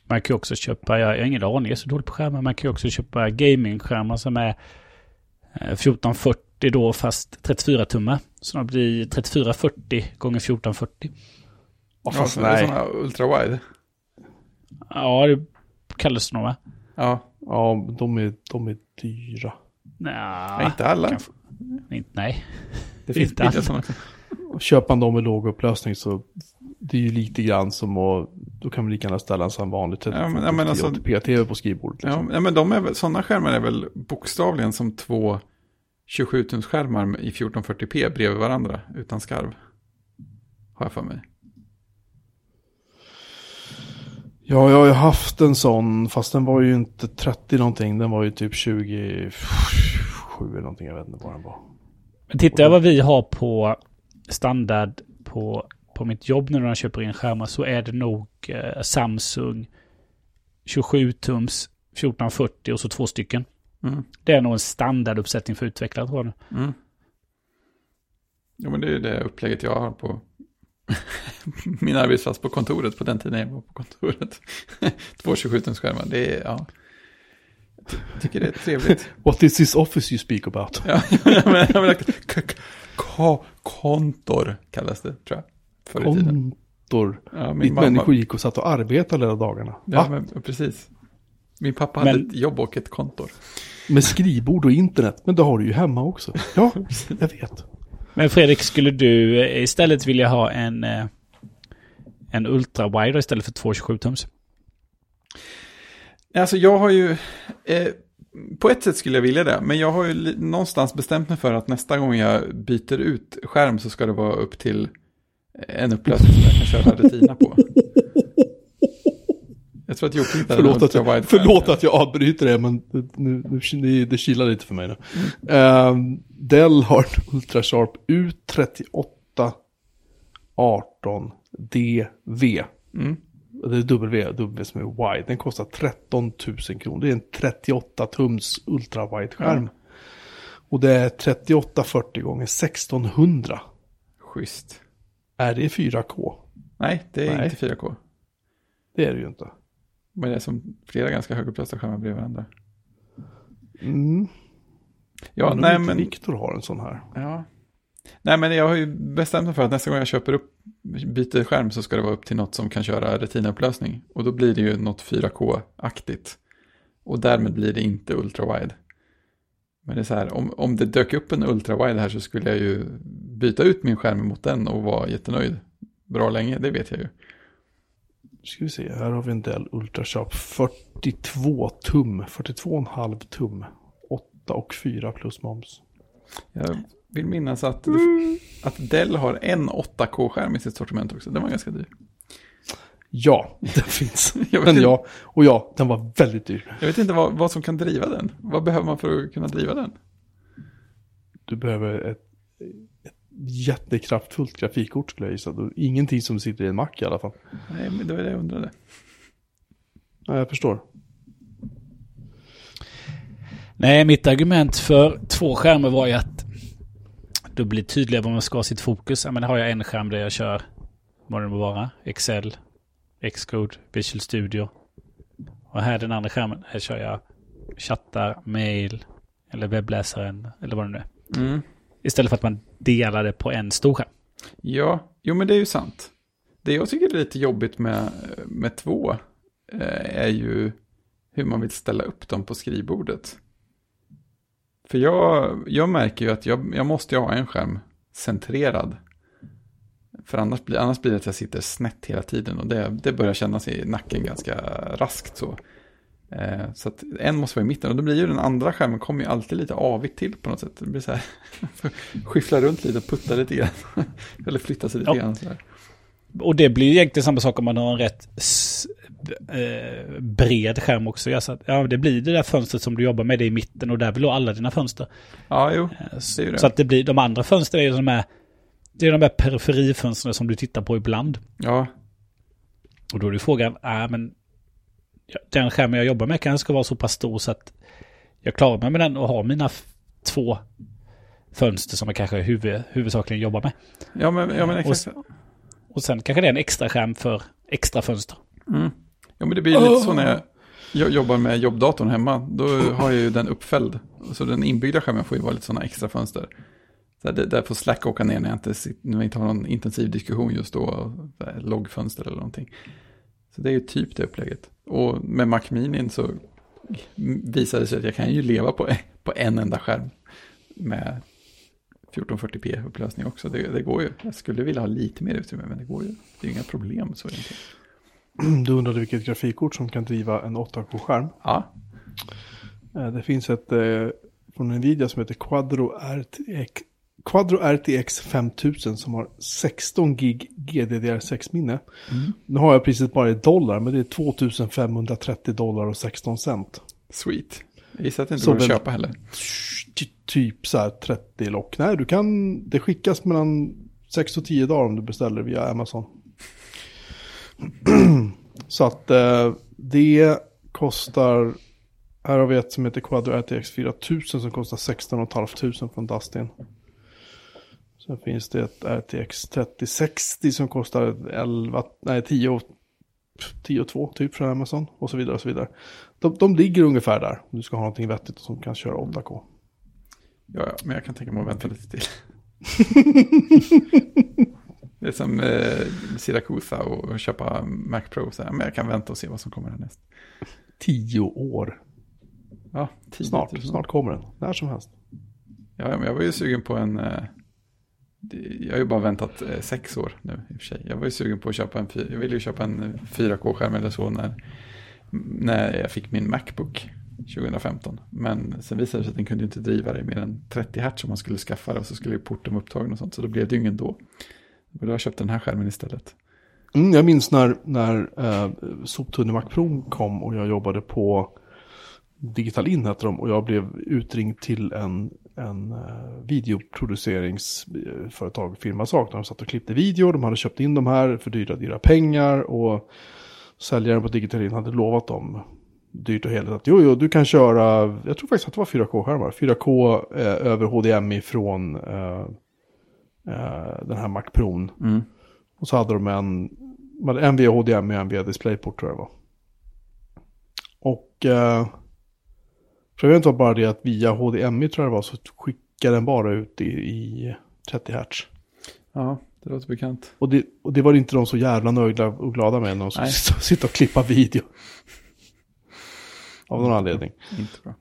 Man kan ju också köpa, jag har ingen aning, jag är så dålig på skärmar. Man kan ju också köpa gamingskärmar som är eh, 1440 då fast 34 tummar. Så det blir 3440 gånger 1440. Ja, Ja, fast så det är nej. sådana ultra-wide. Ja, det kallas det nog va? Ja, Ja, de är, de är dyra. Nja, Nej, inte alla. kanske- inte, nej. Det finns Inte billiga alla. sådana köper man dem med låg upplösning så det är ju lite grann som att, då kan vi lika gärna ställa en sån vanlig Ja, men- ja, men alltså- 1080p-tv på skrivbordet. Liksom. ja, men de är väl, sådana skärmar är väl bokstavligen som två 27-tumsskärmar i 1440p bredvid varandra utan skarv. Har jag för mig. Ja, jag har ju haft en sån, fast den var ju inte 30 någonting, den var ju typ 27 eller någonting, jag vet inte vad den var. Men tittar jag vad vi har på standard på, på mitt jobb nu när jag köper in skärmar så är det nog eh, Samsung 27-tums 1440 och så två stycken. Mm. Det är nog en standarduppsättning för utvecklare tror jag. Mm. Jo, men det är det upplägget jag har på min arbetsplats på kontoret på den tiden jag var på kontoret. Två 27-tumsskärmar, det är, ja. Jag ty- tycker det är trevligt. What is this office you speak about? Ja, menar, jag menar, kontor kallas det, tror jag. Förr i tiden. dator. Ja, min Dit mamma- människor gick och satt och arbetade hela dagarna. Ja, men, precis. Min pappa Men- hade ett jobb och ett kontor. Med skrivbord och internet. Men det har du ju hemma också. Ja, jag vet. Men Fredrik, skulle du eh, istället vilja ha en, eh, en ultra-wide istället för 227 tums? Alltså jag har ju, eh, på ett sätt skulle jag vilja det, men jag har ju någonstans bestämt mig för att nästa gång jag byter ut skärm så ska det vara upp till eh, en upplösning som jag kan köra retina på. Jag tror att en Förlåt att, jag, förlåt att jag avbryter det, men nu, nu, det, kilar lite för mig nu. Ehm, Dell har en Ultrasharp U38 18 DV. Mm. Det är W, W som är wide. Den kostar 13 000 kronor. Det är en 38 tums ultrawide-skärm. Och det är 3840 gånger 1600. Schysst. Är det 4K? Nej, det är Nej. inte 4K. Det är det ju inte. Men det är som flera ganska högupplösta skärmar bredvid varandra. Mm. Ja, Undrar nej men... Viktor har en sån här. Ja. Nej, men jag har ju bestämt mig för att nästa gång jag köper upp, byter skärm så ska det vara upp till något som kan köra retinaupplösning. Och då blir det ju något 4K-aktigt. Och därmed blir det inte ultrawide. Men det är så här, om, om det dök upp en ultrawide här så skulle jag ju byta ut min skärm mot den och vara jättenöjd bra länge, det vet jag ju. Ska vi se, här har vi en Dell Ultrasharp 42 tum, 42,5 tum, 8 och 4 plus moms. Jag vill minnas att, att Dell har en 8K-skärm i sitt sortiment också, den var ganska dyr. Ja, den finns. Jag vet Men inte- ja, och ja, den var väldigt dyr. Jag vet inte vad, vad som kan driva den. Vad behöver man för att kunna driva den? Du behöver ett jättekraftfullt grafikkort skulle jag gissa. Ingenting som sitter i en Mac i alla fall. Nej, men det var det jag undrade. Ja, jag förstår. Nej, mitt argument för två skärmar var ju att då blir det tydligare var man ska ha sitt fokus. Ja, men har jag en skärm där jag kör, vad det må vara, Excel, Xcode, Visual Studio. Och här den andra skärmen, här kör jag chattar, mail eller webbläsaren eller vad det nu är. Mm. Istället för att man delade på en stor skärm. Ja, jo men det är ju sant. Det jag tycker är lite jobbigt med, med två eh, är ju hur man vill ställa upp dem på skrivbordet. För jag, jag märker ju att jag, jag måste ju ha en skärm centrerad. För annars blir, annars blir det att jag sitter snett hela tiden och det, det börjar kännas i nacken ganska raskt så. Eh, så att en måste vara i mitten och då blir ju den andra skärmen kommer ju alltid lite avigt till på något sätt. Det blir så här, skyffla runt lite och putta lite grann. Eller flytta sig lite Ja. grann. Så här. Och det blir ju egentligen samma sak om man har en rätt eh, bred skärm också. Ja, så ja, det blir det där fönstret som du jobbar med det i mitten och där vill du ha alla dina fönster. Ja, jo. Eh, Det det. Så att det blir, de andra fönstren är ju de här, det är de här periferifönstren som du tittar på ibland. Ja, Och då är det frågan, äh, men den skärmen jag jobbar med kanske ska vara så pass stor så att jag klarar mig med den och har mina två fönster som jag kanske huvud, huvudsakligen jobbar med. ja men, ja, men Och exakt. Och sen kanske det är en extra skärm för extra fönster. Mm. Ja, men det blir ju lite så när jag, jag jobbar med jobbdatorn hemma. Då har jag ju den uppfälld. Så den inbyggda skärmen får ju vara lite sådana extra fönster. Så det, där får Slack åka ner när jag, inte, när jag inte har någon intensiv diskussion just då. Loggfönster eller någonting. Så det är ju typ det upplägget. Och med Mac Mini så visade det sig att jag kan ju leva på, på en enda skärm. Med 1440p upplösning också. Det, det går ju. Jag skulle vilja ha lite mer utrymme men det går ju. Det är ju inga problem så egentligen. Du undrade vilket grafikkort som kan driva en 8K-skärm. Ja, Eh, Det finns ett eh, från Nvidia som heter Quadro RTX, Quadro RTX 5000 som har 16 gig GDDR6-minne. Nu har jag priset bara i dollar, men det är 2530 dollar och 16 cent. Sweet. Jag gissar att det inte Så går att köpa heller. Ty- Typ så här 30 lock. Nej, du kan, det skickas mellan 6 och 10 dagar om du beställer via Amazon. så att eh, det kostar, här har vi ett som heter Quadro RTX 4000 som kostar 16 500 från Dustin. Sen finns det ett RTX 3060 som kostar 11, nej 10, 10 och 2 typ från Amazon och så vidare och så vidare. De, de ligger ungefär där om du ska ha någonting vettigt som kan köra 8K. Ja, ja, men jag kan tänka mig att vänta lite till. Det är som eh, Siracusa och köpa Mac Pro. Så här, men jag kan vänta och se vad som kommer härnäst. Tio år. Ja, tio Snart, snart kommer den. När som helst. Ja, men jag var ju sugen på en... Eh, jag har ju bara väntat eh, sex år nu i och för sig. Jag var ju sugen på att köpa en... Jag ville ju köpa en 4K-skärm eller så när, när jag fick min Macbook 2015. Men sen visade det sig att den kunde inte driva det i mer än 30 Hz om man skulle skaffa det. Och så skulle ju porten vara upptagen och sånt. Så då blev det ju ingen då. Och då har jag köpt den här skärmen istället. Mm, jag minns när, när eh, Soptunne Mac Pro kom och jag jobbade på Digital In hette de och jag blev utringd till en, en eh, videoproduceringsföretag, firma sak, där de satt och klippte video. De hade köpt in de här för dyra, dyra pengar och säljaren på Digital In hade lovat dem dyrt och heligt att jo, jo, du kan köra, jag tror faktiskt att det var 4K-skärmar, 4K eh, över HDMI från eh, eh, den här Mac Pro. Mm. Och så hade de en, en via HDMI och en via DisplayPort tror jag det var. Och eh, problemet var bara det att via HDMI tror jag det var så skickade den bara ut i, i 30 Hz. Ja, det låter bekant. Och det, och det var inte de så jävla nöjda och glada med när de skulle sitta, och klippa video. Av någon anledning. Inte bra.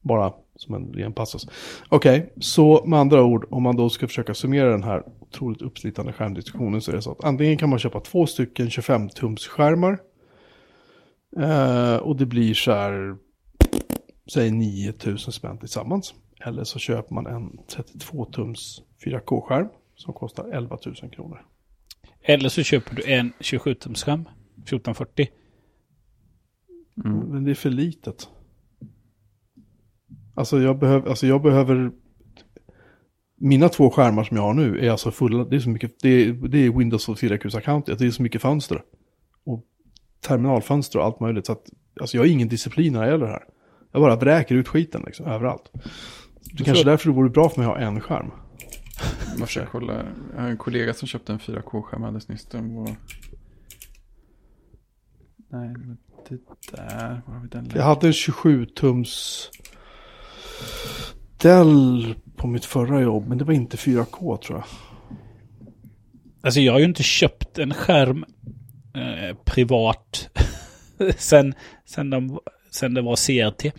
Bara som en ren passus. Okej, så med andra ord, om man då ska försöka summera den här otroligt uppslitande skärmdiskussionen så är det så att antingen kan man köpa två stycken 25-tums skärmar. Eh, och det blir så här, säg 9000 spänn tillsammans. Eller så köper man en 32-tums 4K-skärm som kostar 11 000 kronor. Eller så köper du en 27-tumsskärm. 1440. Mm. Men det är för litet. Alltså jag, behöv, alltså jag behöver... Mina två skärmar som jag har nu är alltså fulla. Det är så mycket. Det är, det är Windows och Syracuse-account. Det är så mycket fönster. Och terminalfönster och allt möjligt. Så att, alltså jag har ingen disciplin när det gäller det här. Jag bara vräker ut skiten liksom överallt. Det är kanske är därför det vore bra för mig att ha en skärm. Jag ska kolla. Jag har en kollega som köpte en 4K-skärm alldeles nyss. Den var... Nej, det där. Var har vi den? Jag hade en 27-tums Dell på mitt förra jobb. Men det var inte 4K tror jag. Alltså jag har ju inte köpt en skärm eh, privat sen, sen, de, sen det var CRT.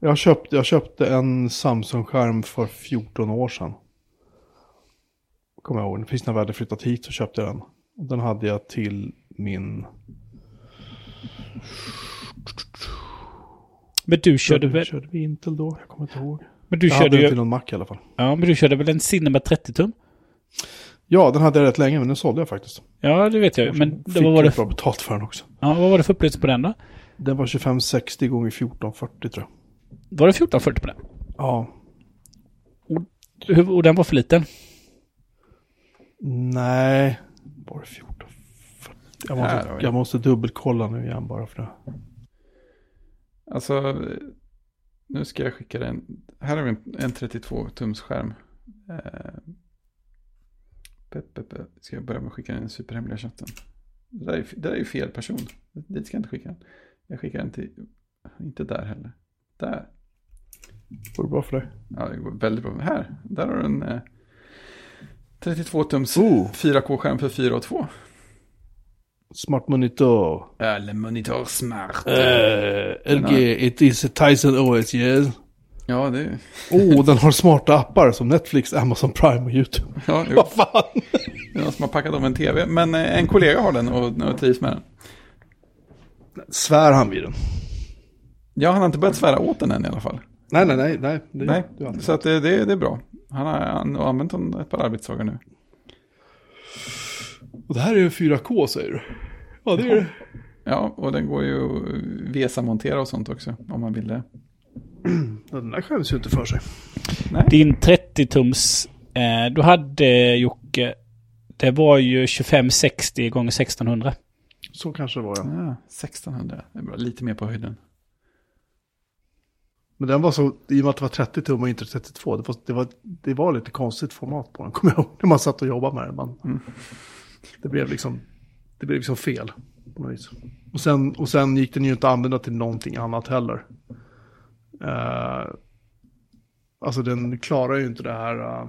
Jag köpte, jag köpte en Samsung-skärm för 14 år sedan. Kommer jag ihåg. Precis när vi hade flyttat hit så köpte jag den. Och den hade jag till min... Men du körde väl, Körde vi Intel då? Jag kommer inte ihåg. men du jag hade körde den ju, till någon Mac i alla fall. ja, men du körde väl en Cinema 30-tum? Ja, den hade jag rätt länge men den sålde jag faktiskt. Ja, det vet jag. Men Fick det, vad, var rätt det, bra betalt för den också. ja, vad var det för upplevelse på den då? Den var 2560 gånger 1440 tror jag. Var det 1440 på den? Ja. Hur- Och den var för liten? Nej. Var det 1440? Jag måste, jag måste dubbelkolla nu igen bara för det. Alltså, nu ska jag skicka den. Här har vi en, en 32-tums skärm. Eh. Ska jag börja med att skicka den superhemliga chatten? Det där, är, det där är ju fel person. Dit ska jag inte skicka den. Jag skickar den till, inte där heller. Där. Går det bra för dig? Ja, det går väldigt bra. Här, där har du en eh, 32-tums Oh. 4K-skärm för 4 och 2. Smart monitor. Eller monitor smart. Uh, LG, it is a Tyson OS, yes. Ja, det är... Oh, den har smarta appar som Netflix, Amazon Prime och YouTube. Ja, jo. Vad fan? Det är någon som har packat om en tv. Men eh, en kollega har den och, och trivs med den. Svär han vid den? Ja, han har inte börjat svära åt den än i alla fall. Nej, nej, nej. nej, det, Nej, det så att det, det, det är bra. Han har, han har använt den ett par arbetsdagar nu. Och det här är ju 4K säger du? Ja, det är det. Ja, och den går ju att VESA-montera och sånt också, om man vill det. Den där skäms ju inte för sig. Din 30-tums eh, du hade Jocke, det var ju 2560 gånger 1600. Så kanske det var ja. Ja, 1600, det är bra. Lite mer på höjden. Men den var så, i och med att det var 30 tum och inte 32, det var, det var, det var lite konstigt format på den, kommer jag ihåg, när man satt och jobbade med den. Man, Det blev liksom, det blev liksom fel på något vis. Och sen, och sen gick den ju inte att använda till någonting annat heller. Eh, alltså den klarar ju inte det här, uh,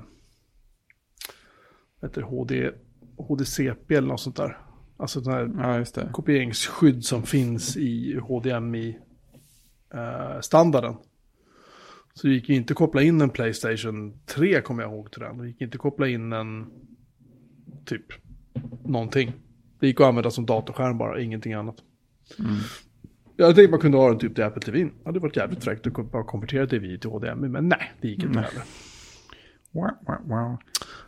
vad heter HD, HDCP eller något sånt där. Alltså den här Ja, kopieringsskydd som finns i HDMI-standarden. så det gick ju inte att koppla in en Playstation 3 kommer jag ihåg till den. Det gick inte att koppla in en typ någonting. Det gick att använda som datorskärm bara, ingenting annat. Jag tänkte man kunde ha den typ till Apple TV. Det hade varit jävligt fräckt att bara konvertera TV till HDMI, men nej, det gick inte heller. Wow, wow, wow.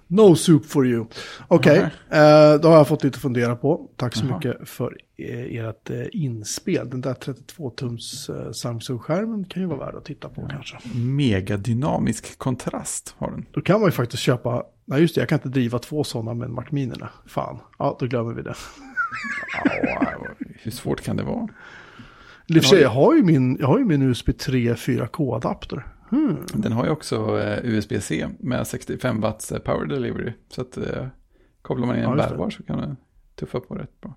No soup for you. Okej, eh, då har jag fått lite att fundera på. Tack så Jaha. mycket för eh, ert eh, inspel. Den där 32-tums eh, Samsung-skärmen kan ju vara värd att titta på kanske. Megadynamisk kontrast har den. Då kan man ju faktiskt köpa, nej just det, jag kan inte driva två sådana med en Mac-minerna. Fan, ja då glömmer vi det. Ja, hur svårt kan det vara? I och för sig, jag har ju min, jag har ju min USB 3 4K-adapter. Hmm. Den har ju också eh, USB-C med 65 watts eh, power delivery. Så att eh, kopplar man in Ja, en det. bärbar så kan den tuffa på rätt bra.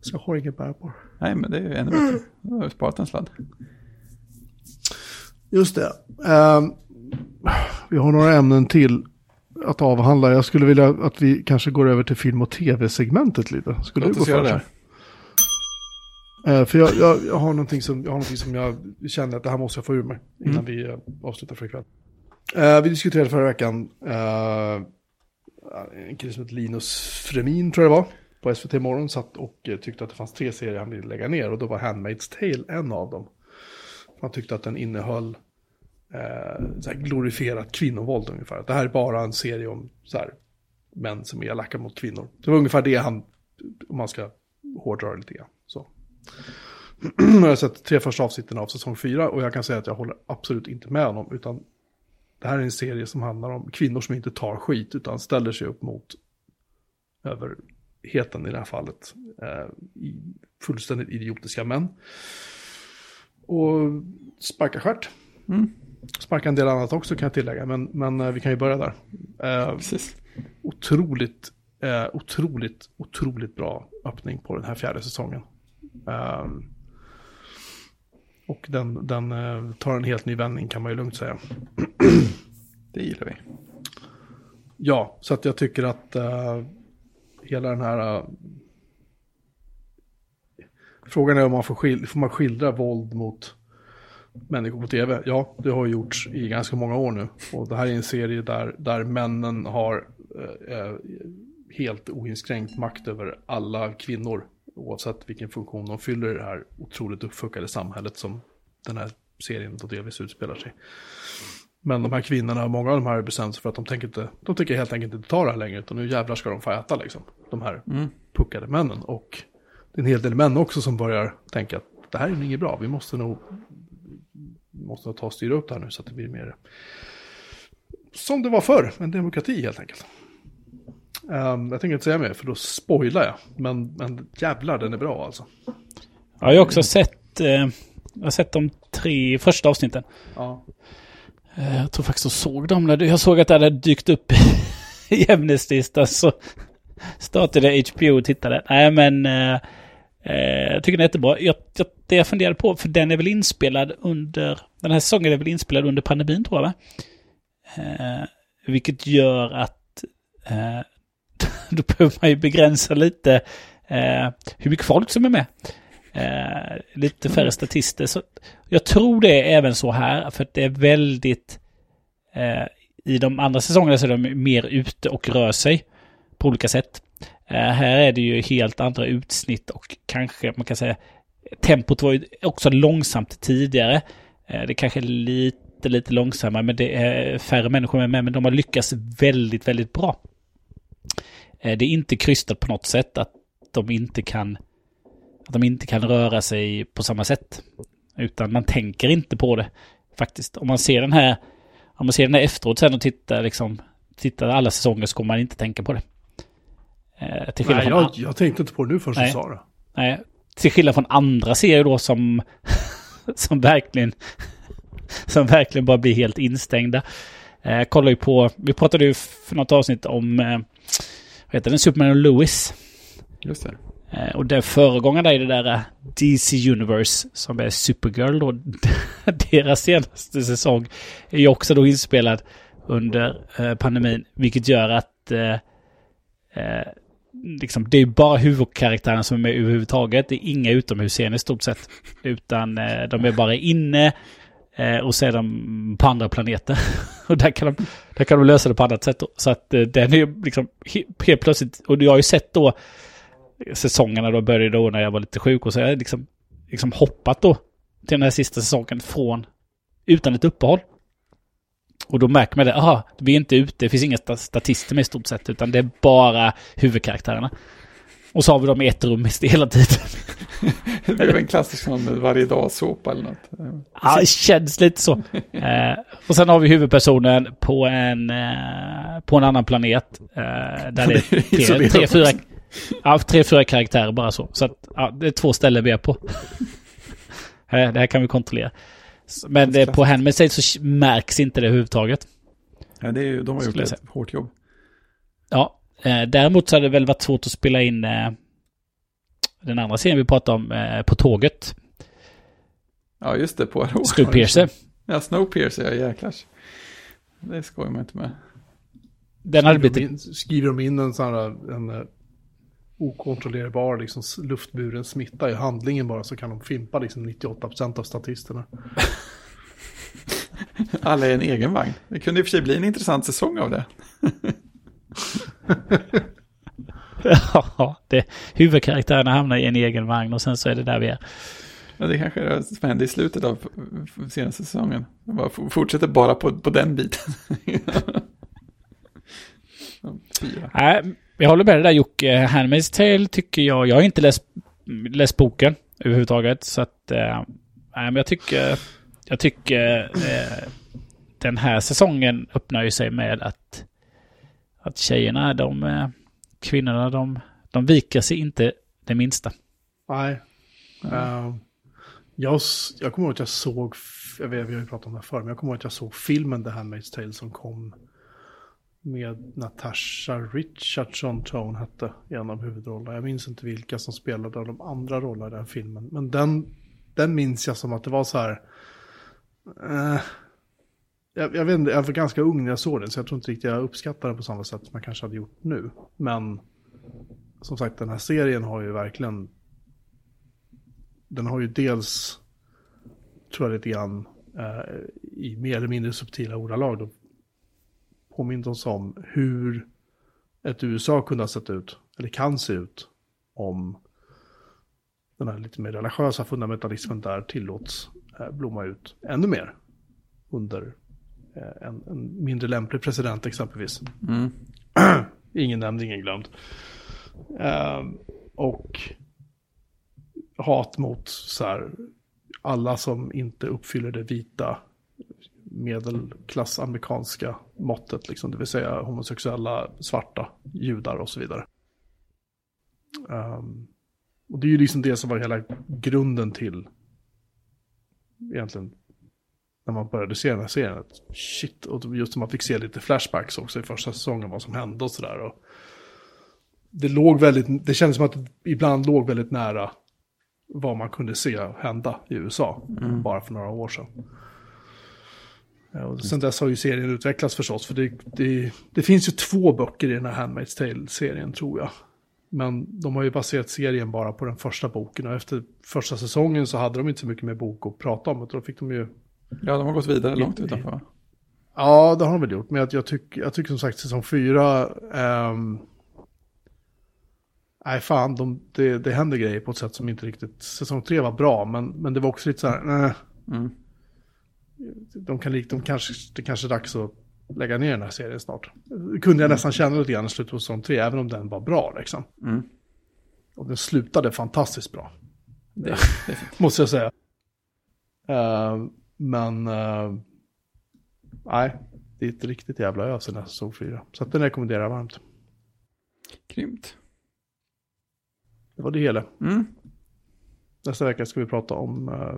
Så jag har ingen bärbar. Nej, men det är ju ännu bättre. Då har jag sparat en sladd. Just det. Ehm, vi har några ämnen till att avhandla. Jag skulle vilja att vi kanske går över till film och tv-segmentet lite. Skulle Låt det gå göra för det. Eh, för jag, jag, jag, har någonting som, jag har någonting som jag känner att det här måste jag få ur mig innan vi eh, avslutar för ikväll. Eh, vi diskuterade förra veckan en kille som heter Linus Fremin tror jag det var. På SVT Morgon satt och tyckte att det fanns tre serier han ville lägga ner och då var Handmaid's Tale en av dem. Han tyckte att den innehöll eh, glorifierat kvinnovåld ungefär. Att det här är bara en serie om så här, män som är elaka mot kvinnor. Det var ungefär det han, om man ska hårdra det lite grann. Jag har sett tre första avsnitten av säsong fyra och jag kan säga att jag håller absolut inte med honom. Utan det här är en serie som handlar om kvinnor som inte tar skit utan ställer sig upp mot överheten i det här fallet. Eh, fullständigt idiotiska män. Och sparkar stjärt. Mm. Sparkar en del annat också kan jag tillägga, men, men eh, vi kan ju börja där. Eh, Precis. otroligt, eh, otroligt, otroligt bra öppning på den här fjärde säsongen. Ehm, och den, den eh, tar en helt ny vändning kan man ju lugnt säga. Det gillar vi. Ja, så att jag tycker att eh, hela den här... eh, frågan är om man får, skil, får man skildra våld mot människor på tv. Ja, det har gjorts i ganska många år nu. Och det här är en serie där, där männen har eh, helt oinskränkt makt över alla kvinnor. Oavsett vilken funktion de fyller i det här otroligt uppfuckade samhället som den här serien då delvis utspelar sig. Men de här kvinnorna, många av de här har bestämt sig för att de tänker inte, de tänker helt enkelt inte ta det här längre, utan nu jävlar ska de få äta liksom. De här Mm. puckade männen. Och det är en hel del män också som börjar tänka att det här är inget bra, vi måste nog, vi måste nog ta och styra upp det här nu så att det blir mer som det var förr, en demokrati helt enkelt. Ehm, jag tänker inte säga mer, för då spoilar jag. Men, men jävlar, den är bra alltså. Ja, jag har också sett, eh, jag har sett de tre första avsnitten. Ja. Eh, jag tror faktiskt jag såg dem. När jag såg att det hade dykt upp i ämneslistan så startade HBO och tittade. Nej men eh, eh, jag tycker den är jättebra. Jag, jag, det jag funderade på, för den är väl inspelad under, den här säsongen är väl inspelad under pandemin tror jag va? Eh, vilket gör att då behöver man ju begränsa lite eh, hur mycket folk som är med. Eh, lite färre statister. Så jag tror det är även så här, för att det är väldigt... Eh, I de andra säsongerna så är de mer ute och rör sig på olika sätt. Eh, här är det ju helt andra utsnitt och kanske man kan säga tempot var ju också långsamt tidigare. Eh, det kanske är lite, lite långsammare, men det är färre människor med, men de har lyckats väldigt, väldigt bra. Eh, det är inte krystat på något sätt att de inte kan att de inte kan röra sig på samma sätt. Utan man tänker inte på det faktiskt. Om man ser den här, om man ser den här efteråt sen och tittar liksom, tittar alla säsonger så kommer man inte tänka på det. Eh, till skillnad Nej, från jag, jag tänkte inte på det nu förrän du sa det. Nej, till skillnad från andra serier då som, som verkligen som verkligen bara blir helt instängda. Eh, kollar ju på, vi pratade ju för något avsnitt om, eh, heter den, Superman och Lewis. Just det. Eh, och den föregångaren är det där eh, DC Universe som är Supergirl då. Deras senaste säsong är ju också då inspelad under eh, pandemin. Vilket gör att eh, liksom, det är bara huvudkaraktären som är med överhuvudtaget. Det är inga utomhusscener i stort sett. Utan eh, de är bara inne eh, och så är de på andra planeter. och där kan, de, där kan de lösa det på annat sätt. Då. Så att eh, den är liksom he- helt plötsligt, och jag har ju sett då säsongerna då började då när jag var lite sjuk och så har jag liksom, liksom hoppat då till den här sista säsongen från utan ett uppehåll. Och då märker man det, aha, vi är inte ute, det finns inga statister med i stort sett, utan det är bara huvudkaraktärerna. Och så har vi dem i ett rum hela tiden. Det blev en klassisk sån varje dag såpa eller något. Ja, det känns lite så. Eh, och sen har vi huvudpersonen på en, eh, på en annan planet. Eh, där det är tre, tre, fyra, ja, tre, fyra karaktärer bara så. Så att, ja, det är två ställen vi är på. Eh, det här kan vi kontrollera. Men det, på Handmaid's så märks inte det överhuvudtaget. Ja, det är ju, de har gjort ett hårt jobb. Ja, däremot så hade det väl varit svårt att spela in eh, den andra serien vi pratade om, eh, På tåget. Ja, just det, på Snowpiercer. Ja, Snowpiercer, ja jäklars. Det skojar man inte med. Den hade Skriver blivit... de in, skriver de in en sån här en, eh, okontrollerbar liksom, luftburen smitta i handlingen bara så kan de fimpa liksom 98% av statisterna. Alla är en egen vagn. Det kunde i och för sig bli en intressant säsong av det. Ja, det, huvudkaraktärerna hamnar i en egen vagn och sen så är det där vi är. Ja, det kanske är som händer i slutet av senaste säsongen. Jag bara fortsätter bara på, på den biten. Fyra. Nej, jag håller med dig där Jocke. Handmaid's Tale tycker jag... Jag har inte läst, läst boken överhuvudtaget. Så att... Eh, nej, men jag tycker... Jag tycker... Eh, den här säsongen öppnar ju sig med att... Att tjejerna, de... Eh, kvinnorna, de... De viker sig inte det minsta. Nej. Eh, jag, jag kommer ihåg att jag såg, jag vet, vi har ju pratat om det här förr, men jag kommer ihåg att jag såg filmen The Handmaid's Tale som kom med Natasha Richardson, tror hon hette, i en av huvudrollerna. Jag minns inte vilka som spelade de andra rollerna i den filmen, men den, den minns jag som att det var så här... eh, jag, jag vet inte, jag var ganska ung när jag såg den, så jag tror inte riktigt jag uppskattar den på samma sätt som jag kanske hade gjort nu. Men som sagt, den här serien har ju verkligen den har ju dels, tror jag lite grann, eh, i mer eller mindre subtila ordalag då, påmint oss om hur ett USA kunde ha sett ut, eller kan se ut, om den här lite mer religiösa fundamentalismen där tillåts eh, blomma ut ännu mer under en, en mindre lämplig president exempelvis. Mm. Ingen nämnd, ingen glömd. Ehm, och hat mot så här, alla som inte uppfyller det vita medelklass amerikanska måttet, liksom, det vill säga homosexuella, svarta, judar och så vidare. Ehm, och det är ju liksom det som var hela grunden till egentligen när man började se den här serien. Att shit, och just som man fick se lite flashbacks också i första säsongen, vad som hände och sådär. Det låg väldigt, det kändes som att det ibland låg väldigt nära vad man kunde se hända i USA, bara för några år sedan. Ja, Och sen dess har ju serien utvecklats förstås, för det, det, det finns ju två böcker i den här Handmaid's Tale-serien tror jag. Men de har ju baserat serien bara på den första boken och efter första säsongen så hade de inte så mycket mer bok att prata om. utan Då fick de ju Ja, de har gått vidare långt utanför. va? Ja, det har de väl gjort. Men jag, jag tycker jag tycker som sagt säsong fyra... ehm, nej, fan, de, det, det händer grejer på ett sätt som inte riktigt... Säsong tre var bra, men, men det var också lite så här... Eh, Mm. de kan, de kanske, det kanske är dags att lägga ner den här serien snart. Det kunde jag nästan känna lite grann i slutet på säsong tre, även om den var bra liksom. Mm. Och den slutade fantastiskt bra. Det, det måste jag säga. Eh, men, eh, nej, det är ett riktigt jävla ös den här säsong fyra. Så att den rekommenderar jag varmt. Grymt. Det var det hela. Mm. Nästa vecka ska vi prata om eh,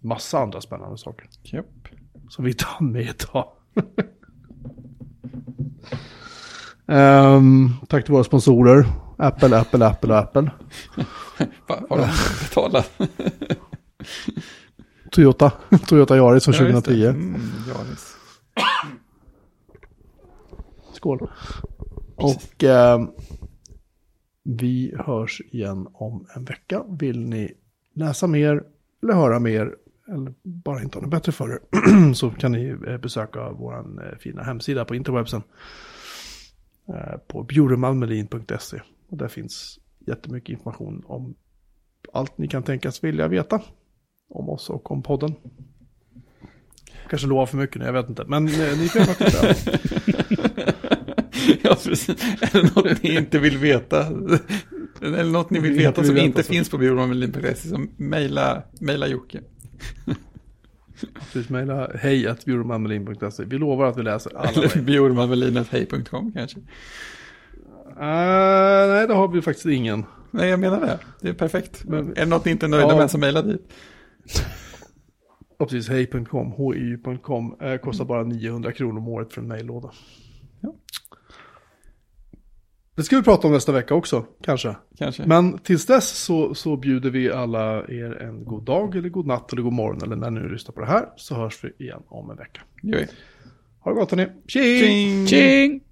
massa andra spännande saker. Japp. Som vi inte hann med idag. Ehm, tack till våra sponsorer. Apple, Apple, Apple och Apple. Har de betalat? Toyota. Toyota Yaris från Ja, just det. 2010. Mm, Yaris. Skål. Och eh, vi hörs igen om en vecka. Vill ni läsa mer eller höra mer eller bara inte ha något bättre för er så kan ni eh, besöka vår eh, fina hemsida på interwebsen eh, på bjuremalmelin.se och där finns jättemycket information om allt ni kan tänkas vilja veta om oss och om podden. Kanske lovar för mycket nu, jag vet inte. Men eh, ni får gärna titta. ja, precis. Är det något ni inte vill veta? Eller något ni vill Vi veta inte som inte så. finns på bjurmanmelin.se, så mejla, mejla Jocke. Precis, mejla hej att bjuremalmelin.se. Vi lovar att vi läser alla Eller bjurmanmelin.hej.com kanske. Uh, nej, det har vi faktiskt ingen. Nej, jag menar det. Det är perfekt. Men- är det något ni inte är nöjda Ja. med så mejla dit. Och precis, hej.com, hi.com, eh, kostar bara 900 kronor om året för en mejllåda. Ja. Det ska vi prata om nästa vecka också, kanske. Kanske. Men tills dess så, så bjuder vi alla er en god dag eller god natt eller god morgon eller när ni lyssnar på det här så hörs vi igen om en vecka. Gör vi. Ha det gott hörni. Tjing! Tjing!